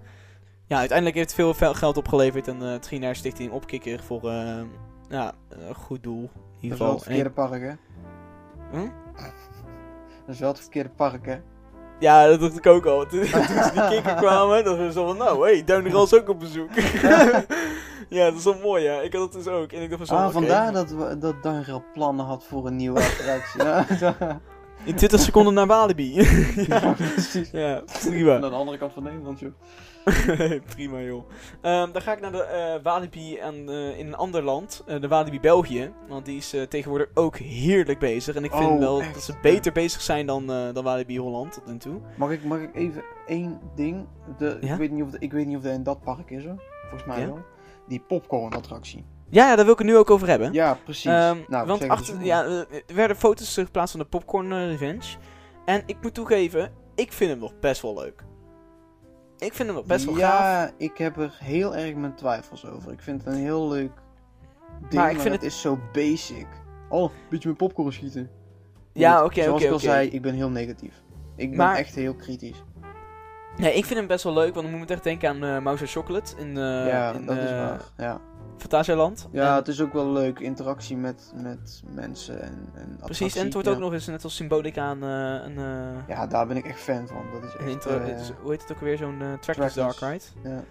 Ja, uiteindelijk heeft het veel geld opgeleverd en eh, het ging naar Stichting Opkikker voor eh, ja, een goed doel. In dat ieder is wel geval. het verkeerde park, hè. Hm? Dat is wel het verkeerde park, hè. Ja, dat dacht ik ook al. Toen, toen ze die kikker kwamen, dan was zo van, nou, hé, hey, is ook op bezoek. ja, dat is wel mooi, ja. Ik had het dus ook. En ik dacht van zo, Ah, vandaar dat, we- dat plannen had voor een nieuwe attractie. ja. In 20 seconden naar Walibi. ja, precies. ja, prima. Naar de andere kant van Nederland, joh. Prima, joh. Ehm, dan ga ik naar de eh, Walibi en, eh, in een ander land, eh, de Walibi België. Want die is tegenwoordig ook heerlijk bezig. En ik vind Oh, wel echt? dat ze beter bezig zijn dan, dan Walibi Holland tot nu toe. Mag ik, mag ik even één ding? De, Ja? ik, weet niet of, ik weet niet of dat in dat park is, hoor. Volgens mij Ja? wel. Die popcorn-attractie. Ja, ja, daar wil ik het nu ook over hebben. Ja, precies. Ehm, nou, want achter, ja, er werden foto's geplaatst van de Popcorn eh, Revenge. En ik moet toegeven, ik vind hem nog best wel leuk. Ik vind hem nog best wel gaaf. Ja, ik heb er heel erg mijn twijfels over. Ik vind het een heel leuk ding, maar, ik vind het is zo basic. Oh, een beetje met popcorn schieten. Ja, Goed, oké, Zoals oké, ik al oké. zei, ik ben heel negatief. Ik ben Maar- echt heel kritisch. Nee, ik vind hem best wel leuk, want dan moet ik echt denken aan uh, Mouse Chocolate in, eh ja, in dat is waar. Ja, Fantasialand. ja En- het is ook wel leuk. Interactie met, met mensen en, en Precies, en het wordt ja. ook nog eens net als symboliek aan eh, een, eh, Ja, daar ben ik echt fan van. Dat is echt... intro, eh, is- hoe heet het ook weer, zo'n eh Trackless Dark. Ride. ja,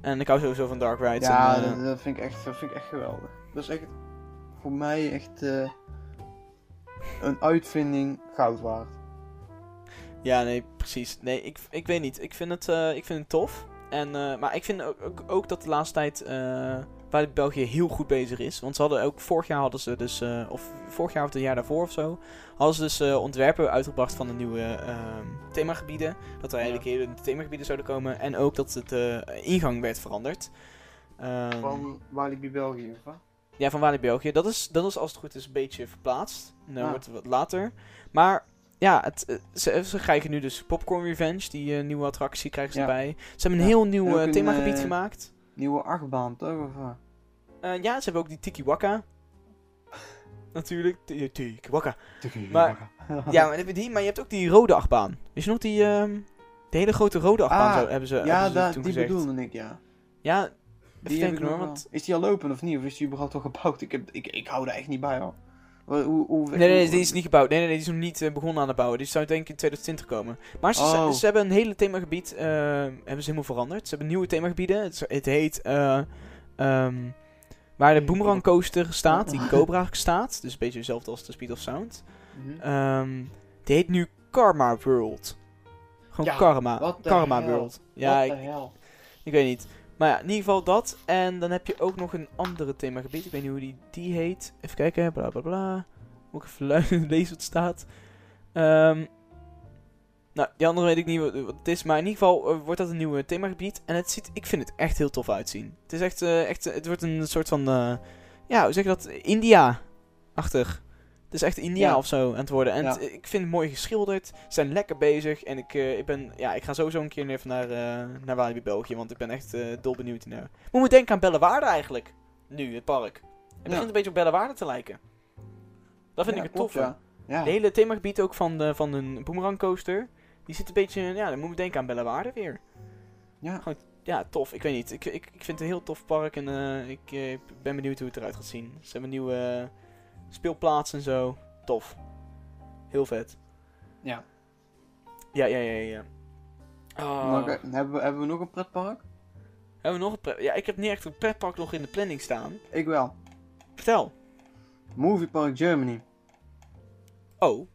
En ik hou sowieso van Dark Rides. ja en, eh, dat, dat vind ik echt, dat vind ik echt geweldig. Dat is echt voor mij echt eh, een uitvinding goud waard. Ja, nee, precies. Nee, ik, ik weet niet. Ik vind het, eh, ik vind het tof. En, eh, maar ik vind ook, ook, ook dat de laatste tijd eh waar België heel goed bezig is. Want ze hadden ook vorig jaar hadden ze dus, eh, of vorig jaar of het jaar daarvoor of zo, hadden ze dus eh, ontwerpen uitgebracht van de nieuwe ehm, themagebieden. Dat er eigenlijk hele themagebieden zouden komen. En ook dat het eh, ingang werd veranderd. Ehm, Van Walibi België, of? Ja, van Walibi België. Dat is, dat is als het goed is een beetje verplaatst. Dan Ah. wordt het wat later. Maar ja, het, ze, ze krijgen nu dus Popcorn Revenge. Die nieuwe attractie krijgen ze Ja. erbij. Ze hebben een Ja. heel nieuw themagebied gemaakt. Nieuwe achtbaan, toch? Of? Eh, ja, ze hebben ook die Tiki Waka. Natuurlijk. Ti- Tiki Waka. Maar- Ja, maar, dan heb je die, maar je hebt ook die rode achtbaan. Weet je nog die... ehm de hele grote rode achtbaan Ah, zo, hebben ze, ja, hebben ze toen die gezegd. bedoelde ik, ja. Ja, Die denken ik hoor. Want... Is die al lopen of niet? Of is die überhaupt al gebouwd? Ik, heb, ik, ik hou daar echt niet bij, hoor. Hoe, hoe, hoe, Nee, nee, die is niet gebouwd. Nee, nee, die is nog niet eh, begonnen aan het bouwen. Die zou denk ik in 2020 komen. Maar ze, Oh. ze hebben een hele themagebied, eh, hebben ze helemaal veranderd. Ze hebben nieuwe themagebieden. Het, het heet, eh, ehm, waar de Boomerang Coaster staat, die Cobra staat. Dus een beetje hetzelfde als de Speed of Sound. Mhm. Ehm, die heet nu Karma World. Gewoon Ja, Karma. Karma hell? World. Ja, ik, ik weet niet. Maar ja, in ieder geval dat. En dan heb je ook nog een andere themagebied. Ik weet niet hoe die, die heet. Even kijken. Bla bla bla. Moet ik even lezen wat staat. Ehm, nou, die andere weet ik niet wat, het is. Maar in ieder geval eh, wordt dat een nieuw themagebied. En het ziet, ik vind het echt heel tof uitzien. Het is echt, eh, echt het wordt een soort van, eh, ja, hoe zeg je dat? India-achtig. Het is echt India Ja. of zo aan het worden. En Ja. het- ik vind het mooi geschilderd. Ze zijn lekker bezig. En ik, eh, ik ben, ja, ik ga sowieso een keer even naar, eh naar Walibi België. Want ik ben echt eh dol benieuwd naar. Moet me denken aan Bellewaarde eigenlijk. Nu, het park. Het Ja. begint een beetje op Bellewaarde te lijken. Dat vind ik het tof. ja. De hele themagebied ook van, de, van een boomerang coaster. Die zit een beetje, ja, dan moet ik denken aan Bellewaarde weer. Ja. Gewoon, ja, tof. Ik weet niet. Ik, ik, ik vind het een heel tof park en ik ben benieuwd hoe het eruit gaat zien. Ze hebben een nieuwe speelplaats en zo. Tof. Heel vet. Ja. Ja, ja, ja, ja. Oh. Eh, hebben, we, hebben we nog een pretpark? Hebben we nog een pret... Ja, ik heb niet echt een pretpark nog in de planning staan. Ik wel. Vertel. Movie Park Germany. Oh.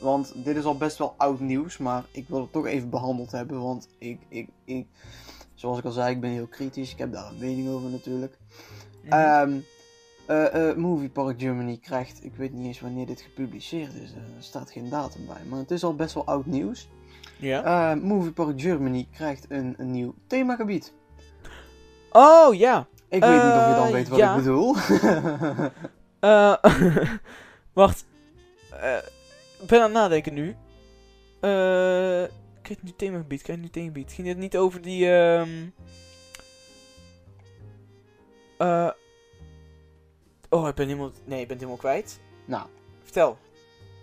Want dit is al best wel oud nieuws, maar ik wil het toch even behandeld hebben. Want ik, ik, ik, zoals ik al zei, ik ben heel kritisch. Ik heb daar een mening over natuurlijk. Ehm eh, eh, Movie Park Germany krijgt, ik weet niet eens wanneer dit gepubliceerd is. Eh, er staat geen datum bij, maar het is al best wel oud nieuws. ja. Eh, Movie Park Germany krijgt een, een nieuw themagebied. Oh, ja. Ik weet niet of je dan weet wat ja. ik bedoel. Eh, wacht. Eh, ik ben aan het nadenken nu. Eh, ik weet nu themagebied, weet nu themagebied. Ging het niet over die, ehm eh, oh, ik ben helemaal, nee, ik ben helemaal kwijt. nou, Vertel.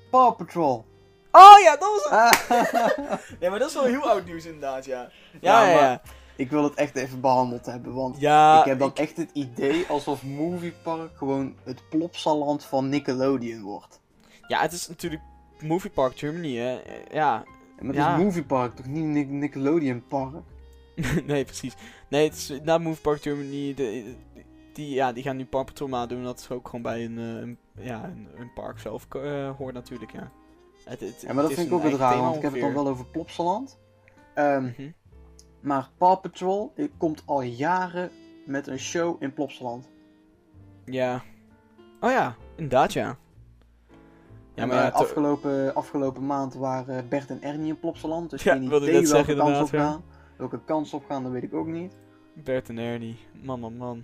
Paw Patrol. Oh ja, dat was het. Ah. Ja, maar dat is wel heel oud nieuws inderdaad, ja. Ja, Ja, ja. ik wil het echt even behandeld hebben, want Ja, ik heb dan echt het idee alsof Movie Park gewoon het plopsaland van Nickelodeon wordt. ja, het is natuurlijk Movie Park Germany, hè. Ja, Maar het is Movie Park, toch niet Nic- Nickelodeon Park? nee, precies. Nee, het is na Move Park Germany. De, die, ja, die gaan nu Paw Patrol nadoen. omdat het ook gewoon bij een, eh, een, ja, een, een park zelf eh, hoort natuurlijk, ja. Het, het, Ja, maar dat is vind ik ook het eigen raar, want ik heb het dan wel over plopsaland. Mhm. maar Paw Patrol komt al jaren met een show in plopsaland. Ja. Oh ja, inderdaad, ja. Ja, maar ja, eh, afgelopen, afgelopen maand waren Bert en Ernie in plopsaland. Dus Ja, geen idee welke zeggen, kans op gaan. Welke kans op gaan, dat weet ik ook niet. Bert en Ernie. Man, man, man.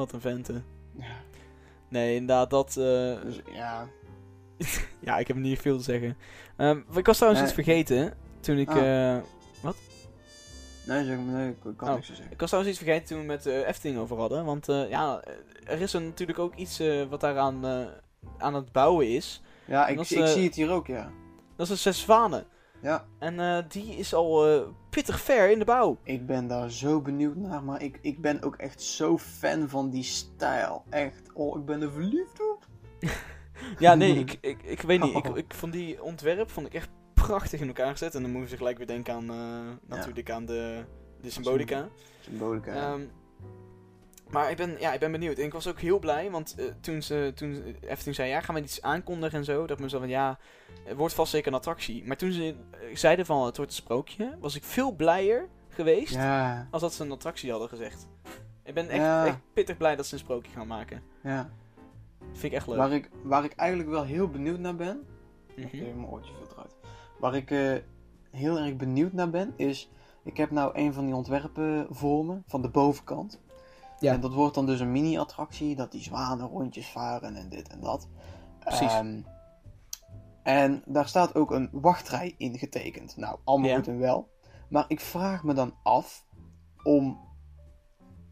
Wat een venten. Ja, Nee, inderdaad, dat... eh, dus ja. ja, ik heb niet veel te zeggen. Ehm, ik was trouwens Nee. iets vergeten. Toen ik... Ah. eh, Nee, zeg maar, nee, ik kan Oh. niks zeggen. Ik was trouwens iets vergeten toen we met de Efteling over hadden. Want eh, ja, er is er natuurlijk ook iets eh, wat daaraan eh, aan het bouwen is. Ja, ik, is, ik eh, zie het hier ook, ja. Dat is een Zes Zwanen. Ja, En eh, die is al eh, pittig ver in de bouw. ik ben daar zo benieuwd naar. Maar ik, ik ben ook echt zo fan van die stijl. Echt. Oh, ik ben er verliefd op. Ja, nee, ik, ik, ik weet niet. Ik, ik vond die ontwerp vond ik echt prachtig in elkaar gezet. En dan moest ik gelijk weer denken aan, eh, natuurlijk aan de, de symbolica. Symbolica. ja. Maar ik ben, ja, ik ben benieuwd. En ik was ook heel blij, want eh, toen ze toen Efteling zei, ja, gaan we iets aankondigen en zo. Dat ik me zo van, ja, het wordt vast zeker een attractie. Maar toen ze eh, zeiden van, het wordt een sprookje, was ik veel blijer geweest ja, als dat ze een attractie hadden gezegd. Ik ben echt, Ja. echt pittig blij dat ze een sprookje gaan maken. ja. Vind ik echt leuk. Waar ik, waar ik eigenlijk wel heel benieuwd naar ben. Mhm. Even mijn oortje veel eruit. Waar ik eh, heel erg benieuwd naar ben, is. Ik heb nou een van die ontwerpen voor me, van de bovenkant. Ja. En dat wordt dan dus een mini-attractie, dat die zwanen rondjes varen en dit en dat. Precies. Ehm, en daar staat ook een wachtrij in getekend. Nou, allemaal Ja. goed en wel. Maar ik vraag me dan af om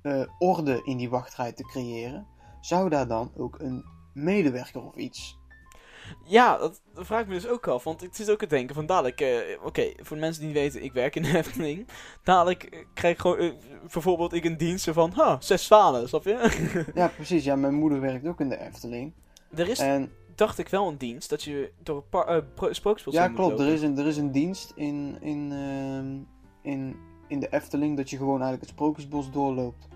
eh, orde in die wachtrij te creëren. Zou daar dan ook een medewerker of iets Ja, dat, dat vraag ik me dus ook af. Want het is ook het denken van dadelijk... eh, Oké, voor de mensen die niet weten, ik werk in de Efteling. Dadelijk eh, krijg ik gewoon... eh, bijvoorbeeld ik een dienst van... Ha, zes zwanen, snap je? Ja, precies. Ja, mijn moeder werkt ook in de Efteling. er is, En dacht ik, wel een dienst dat je door een sprookjesbos ja, klopt. Er is, een, er is een dienst in, in, ehm, in, in de Efteling dat je gewoon eigenlijk het Sprookjesbos doorloopt.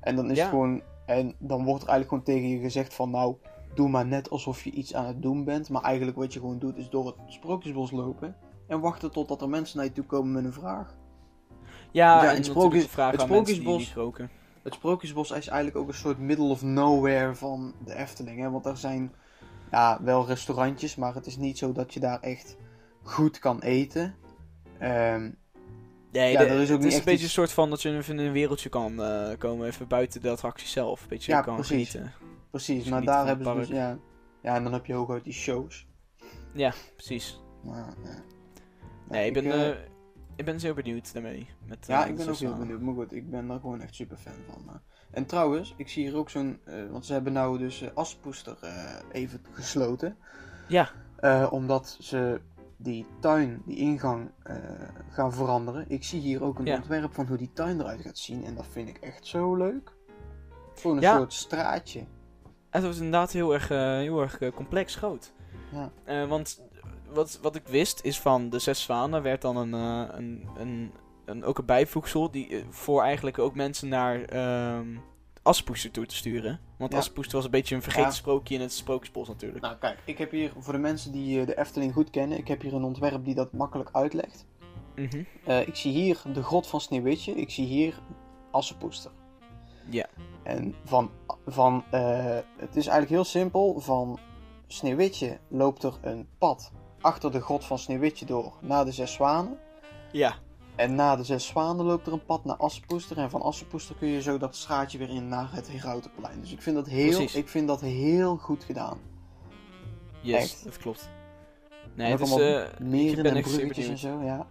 En dan is Ja. gewoon. En dan wordt er eigenlijk gewoon tegen je gezegd van nou, doe maar net alsof je iets aan het doen bent. Maar eigenlijk wat je gewoon doet is door het Sprookjesbos lopen. En wachten totdat er mensen naar je toe komen met een vraag. Ja, Ja, en het sprookjes- het aan mensen die sprookjesbos-. Het Sprookjesbos is eigenlijk ook een soort middle of nowhere van de Efteling. Hè? Want er zijn ja, wel restaurantjes, maar het is niet zo dat je daar echt goed kan eten. Ehm, Nee, Ja, de- er is ook het niet is een beetje iets- een soort van dat je even in een wereldje kan eh, komen. Even buiten de attractie zelf. Een beetje Ja, kan precies. genieten. Precies, maar daar hebben ze dus, ja, ja, en dan heb je hooguit die shows. Precies. Maar, ja. Nee, ik ben, eh, eh, ik ben zeer benieuwd daarmee. Met, ja, eh, ik ben ook heel benieuwd. Maar goed, ik ben daar gewoon echt super fan van. eh. En trouwens, ik zie hier ook zo'n, want ze hebben nou dus eh Aspoester even gesloten. Ja. Omdat ze die tuin, die ingang gaan veranderen. Ik zie hier ook een Ja. ontwerp van hoe die tuin eruit gaat zien. En dat vind ik echt zo leuk. Gewoon een Ja. soort straatje. Het was inderdaad heel erg, eh, heel erg eh, complex groot. Ja. Eh, want wat, wat ik wist is van de zes zwanen werd dan een, een, een, een, ook een bijvoegsel die, voor eigenlijk ook mensen naar ehm Aspoester toe te sturen. Want Ja. Aspoester was een beetje een vergeten Ja. sprookje in het Sprookjesbos natuurlijk. Nou kijk, ik heb hier voor de mensen die de Efteling goed kennen, ik heb hier een ontwerp die dat makkelijk uitlegt. Mhm. Ik zie hier de grot van Sneeuwwitje, ik zie hier Assepoester. Ja. En van, van eh, het is eigenlijk heel simpel, van Sneeuwwitje loopt er een pad achter de grot van Sneeuwwitje door naar de Zes Zwanen. Ja, En na de Zes Zwanen loopt er een pad naar Assepoester. En van Assepoester kun je zo dat straatje weer in naar het Herautenplein. Dus ik vind dat heel, Precies. ik vind dat heel goed gedaan. yes, Echt. dat klopt. Nee, het is, allemaal eh, ben en bruggetjes en zo, ja.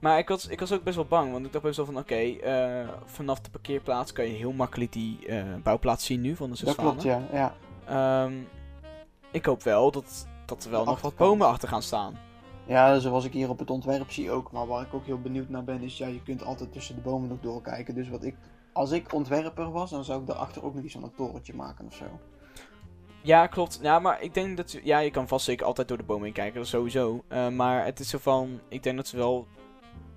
Maar ik was, ik was ook best wel bang, want ik dacht best wel van, oké, eh, vanaf de parkeerplaats kan je heel makkelijk die eh, bouwplaats zien nu van de zes Dat klopt, ja. ja. Ehm, ik hoop wel dat, dat er wel nog wat bomen achter gaan staan. Ja, zoals ik hier op het ontwerp zie ook. Maar waar ik ook heel benieuwd naar ben, is ja, je kunt altijd tussen de bomen nog doorkijken. Dus wat ik, als ik ontwerper was, dan zou ik daarachter ook nog iets van een torentje maken of zo. Ja, klopt. Ja, maar ik denk dat... Ja, je kan vast zeker altijd door de bomen heen kijken, dat is sowieso. Eh, maar het is zo van... Ik denk dat ze wel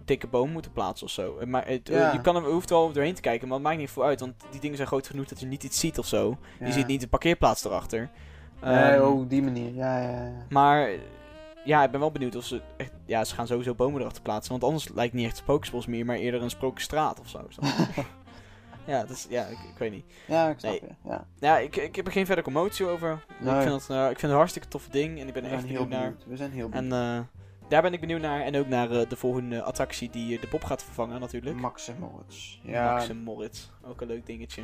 dikke bomen moeten plaatsen of zo. Eh, Maar het, eh, Ja. je kan er, hoeft er wel doorheen te kijken, maar het maakt niet voor uit. Want die dingen zijn groot genoeg dat je niet iets ziet of zo. Ja. Je ziet niet de parkeerplaats erachter. Nee, Ehm, oh, die manier. Ja, ja, ja. Maar ja, ik ben wel benieuwd of ze echt... Ja, ze gaan sowieso bomen erachter plaatsen. Want anders lijkt het niet echt een Spookjesbos meer, maar eerder een Sprookjesstraat of zo. ja, dat is, ja ik, ik weet niet. Ja, ik snap Nee. je. Ja. Ja, ik, ik heb er geen verder commotie over. Nee. Ik, vind het, eh, ik vind het een hartstikke toffe ding en ik ben er echt heel benieuwd naar. We zijn heel En benieuwd. Daar ben ik benieuwd naar. En ook naar eh, de volgende attractie die eh, de Bob gaat vervangen natuurlijk. Max en Moritz. Ja, Max en Moritz. Ook een leuk dingetje.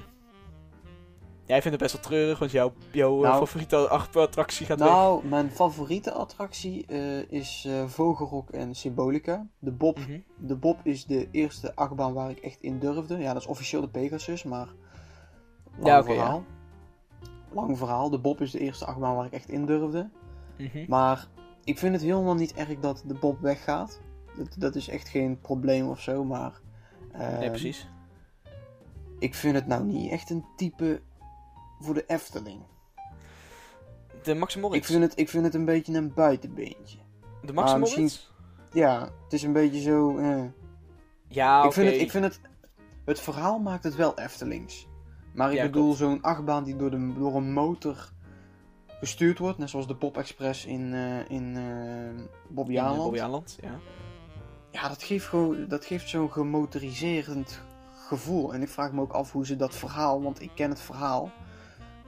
Jij vindt het best wel treurig, want jouw, jouw eh, Nou. favoriete attractie gaat weg. nou, mijn favoriete attractie is Vogelrok en Symbolica. De Bob Mhm. De Bob is de eerste achtbaan waar ik echt in durfde. Ja, dat is officieel de Pegasus, maar. Lang Ja, verhaal. Lang verhaal. De Bob is de eerste achtbaan waar ik echt in durfde. Mhm. Maar ik vind het helemaal niet erg dat de Bob weggaat. Dat, dat is echt geen probleem of zo, maar. Nee, ehm, precies. Ik vind het nou niet echt een type voor de Efteling. De Max Moritz. Ik vind, het, ik vind het een beetje een buitenbeentje. De Max Moritz? Ja, het is een beetje zo. eh. Ja, ik, vind het, ik vind het. Het verhaal maakt het wel Eftelings. Maar ik Ja, bedoel, zo'n achtbaan die door, de, door een motor gestuurd wordt. Net zoals de Pop Express in, eh in eh Bobby In, eh, Aland. Bobby Aland, ja. Ja, dat geeft, gewoon, dat geeft zo'n gemotoriserend gevoel. En ik vraag me ook af hoe ze dat verhaal, want ik ken het verhaal.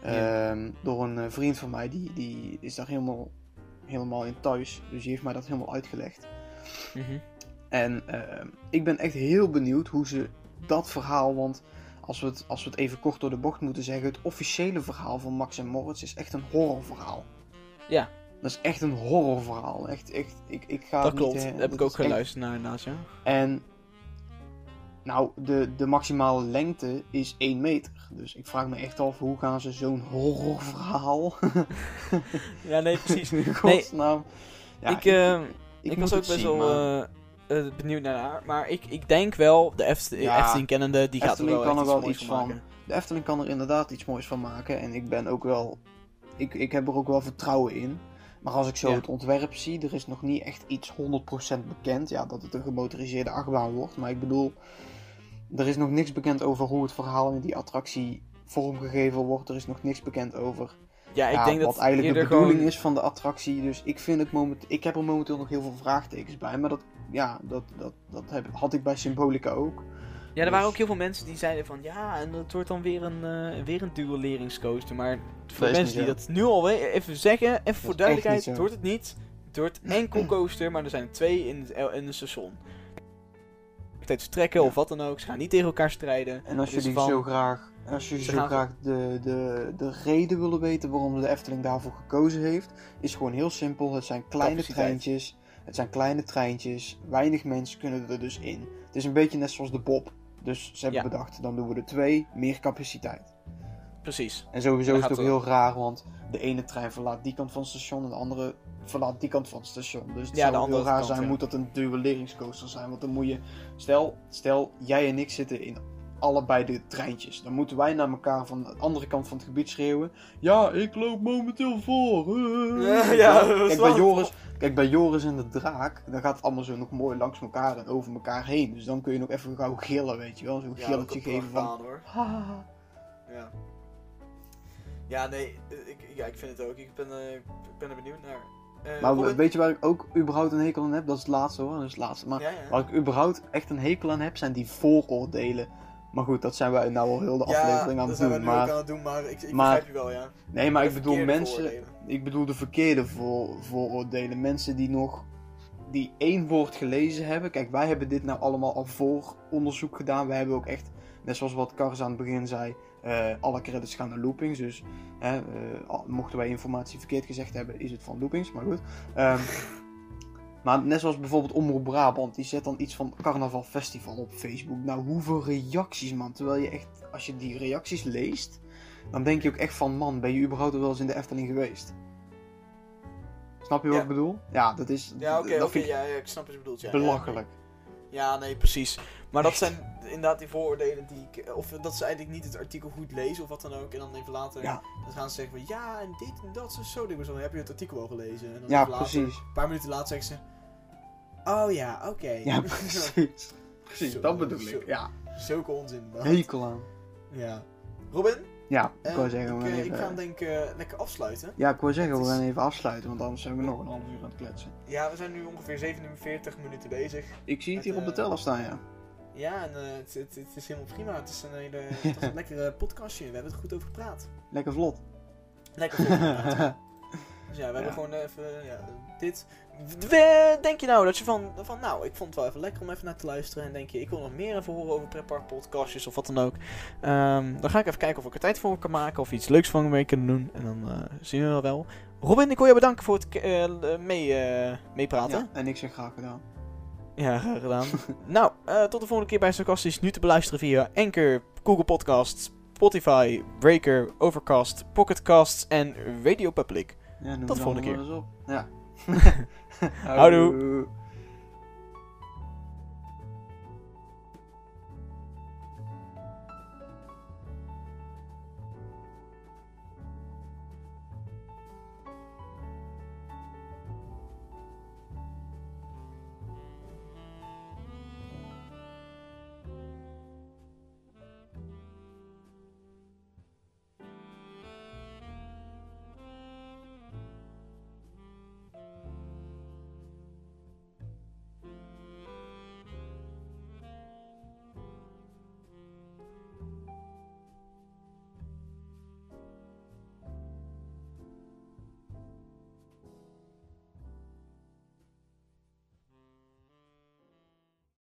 Ja. ehm, door een vriend van mij, die, die is daar helemaal, helemaal in thuis. Dus die heeft mij dat helemaal uitgelegd. Mhm. En ehm, ik ben echt heel benieuwd hoe ze dat verhaal, want als we, het, als we het even kort door de bocht moeten zeggen, het officiële verhaal van Max en Moritz is echt een horrorverhaal. Ja. Dat is echt een horrorverhaal. Echt, echt, ik, ik ga Dat het niet, klopt. eh, Daar heb dat ik ook echt- geluisterd naar inderdaad, ja. En nou, de, de maximale lengte is 1 meter. Dus ik vraag me echt af hoe gaan ze zo'n horrorverhaal. Ja, nee, precies. In godsnaam. Ja, ik, eh, ik, moet was ook best wel eh, benieuwd naar haar. Maar ik, ik denk wel, de Ja, Efteling kennende, die gaat er wel kan er iets wel moois iets van van. maken. De Efteling kan er inderdaad iets moois van maken. En ik ben ook wel. Ik, ik heb er ook wel vertrouwen in. Maar als ik zo Ja. het ontwerp zie, er is nog niet echt iets 100% bekend. Ja, dat het een gemotoriseerde achtbaan wordt. Maar ik bedoel, er is nog niks bekend over hoe het verhaal in die attractie vormgegeven wordt. Er is nog niks bekend over Ja, ik ja, denk wat dat eigenlijk de bedoeling gewoon... is van de attractie. Dus ik vind het moment, ik heb er momenteel nog heel veel vraagtekens bij. Maar dat, ja, dat, dat, dat heb, had ik bij Symbolica ook. Ja, er waren Dus- ook heel veel mensen die zeiden van... Ja, en het wordt dan weer een, eh weer een duelleringscoaster. Maar voor Dat mensen die dat nu al even zeggen... Even voor duidelijkheid, het wordt het niet. Het wordt enkel coaster, maar er zijn er twee in het, in het station. Tijd vertrekken Ja. of wat dan ook. Ze gaan niet tegen elkaar strijden. En als jullie van- zo graag, als jullie Ze zo gaan- graag de, de, de reden willen weten waarom de Efteling daarvoor gekozen heeft, is gewoon heel simpel. Het zijn kleine Capaciteit. treintjes. Het zijn kleine treintjes. Weinig mensen kunnen er dus in. Het is een beetje net zoals de Bob. Dus ze hebben Ja. bedacht, dan doen we er twee, meer capaciteit. precies. En sowieso is het ook heel raar, want de ene trein verlaat die kant van het station en de andere verlaat die kant van het station. Dus het Ja, zou heel raar kant, zijn, ja. moet dat een duelleringscoaster zijn. Want dan moet je, stel, stel jij en ik zitten in allebei de treintjes. Dan moeten wij naar elkaar van de andere kant van het gebied schreeuwen. Ja, ik loop momenteel voor. Ja, ja, kijk, bij Joris, kijk, bij Joris en de draak, dan gaat het allemaal zo nog mooi langs elkaar en over elkaar heen. Dus dan kun je nog even gauw gillen, weet je wel. Zo'n gilletje geven van... hoor. Ja. Ja, nee, eh, ik, ja, ik vind het ook. Ik ben, eh, ik ben er benieuwd naar. Eh, Maar Robin? weet je waar ik ook überhaupt een hekel aan heb? Dat is het laatste hoor, dat is het laatste. Maar ja, ja. waar ik überhaupt echt een hekel aan heb, zijn die vooroordelen. Maar goed, dat zijn wij nou al heel de aflevering aan het we doen. ook Maar, aan het doen, maar ik, ik maar- begrijp je wel, ja. nee, maar ik bedoel mensen, vooroordelen. ik bedoel de verkeerde voor, vooroordelen. Mensen die nog, die één woord gelezen hebben. Kijk, wij hebben dit nou allemaal al voor onderzoek gedaan. Wij hebben ook echt, net zoals wat Kars aan het begin zei, eh, alle credits gaan naar loopings. Dus hè, eh, mochten wij informatie verkeerd gezegd hebben, is het van loopings. Maar goed. Ehm, maar net zoals bijvoorbeeld Omroep Brabant, die zet dan iets van Carnaval Festival op Facebook. Nou, hoeveel reacties, man. Terwijl je echt, als je die reacties leest, dan denk je ook echt van, man, ben je überhaupt wel eens in de Efteling geweest? Snap je wat Ja. ik bedoel? Ja, dat is Ja, oké, oké, ja, ik snap wat je bedoelt. Ja, belachelijk. Ja, nee, precies. Maar dat zijn inderdaad die vooroordelen die ik... Of dat ze eigenlijk niet het artikel goed lezen of wat dan ook. En dan even later Ja. dan gaan ze zeggen van... Ja, en dit en dat zo ding. Dan heb je het artikel wel gelezen. En dan Ja, later, precies. Een paar minuten later zeggen ze... Oh ja, oké. Ja, precies. Precies, dat bedoel ik. Ja, Zulke onzin. hekel aan. Ja. Robin? Ja, ik eh, wou zeggen, we ik, eh, ik ga even... hem denk ik eh, lekker afsluiten. Ja, ik wou zeggen, Het we is- gaan even afsluiten, want anders zijn we nog een half uur aan het kletsen. Ja, we zijn nu ongeveer 47 minuten bezig. Ik zie het hier Het, op de eh, teller staan, ja. Ja, en het, het, het is helemaal prima. Het is een hele het was een lekkere podcastje. We hebben er goed over gepraat. Lekker vlot. Lekker gepraat. Dus ja, we hebben gewoon even ja, dit. Denk je nou dat je van, van, nou, ik vond het wel even lekker om even naar te luisteren. En denk je, ik wil nog meer even horen over pretpark podcastjes of wat dan ook. Ehm, dan ga ik even kijken of ik er tijd voor kan maken of iets leuks van mee kunnen doen. En dan eh, zien we wel. Robin, ik wil je bedanken voor het eh, mee, eh, meepraten. Ja, en ik zeg graag gedaan. Ja, graag gedaan. nou, tot de volgende keer bij Sarcastisch. Nu te beluisteren via Anchor, Google Podcasts, Spotify, Breaker, Overcast, Pocketcasts en Radio Public. Ja, Tot de volgende op. Ja. Houdoe.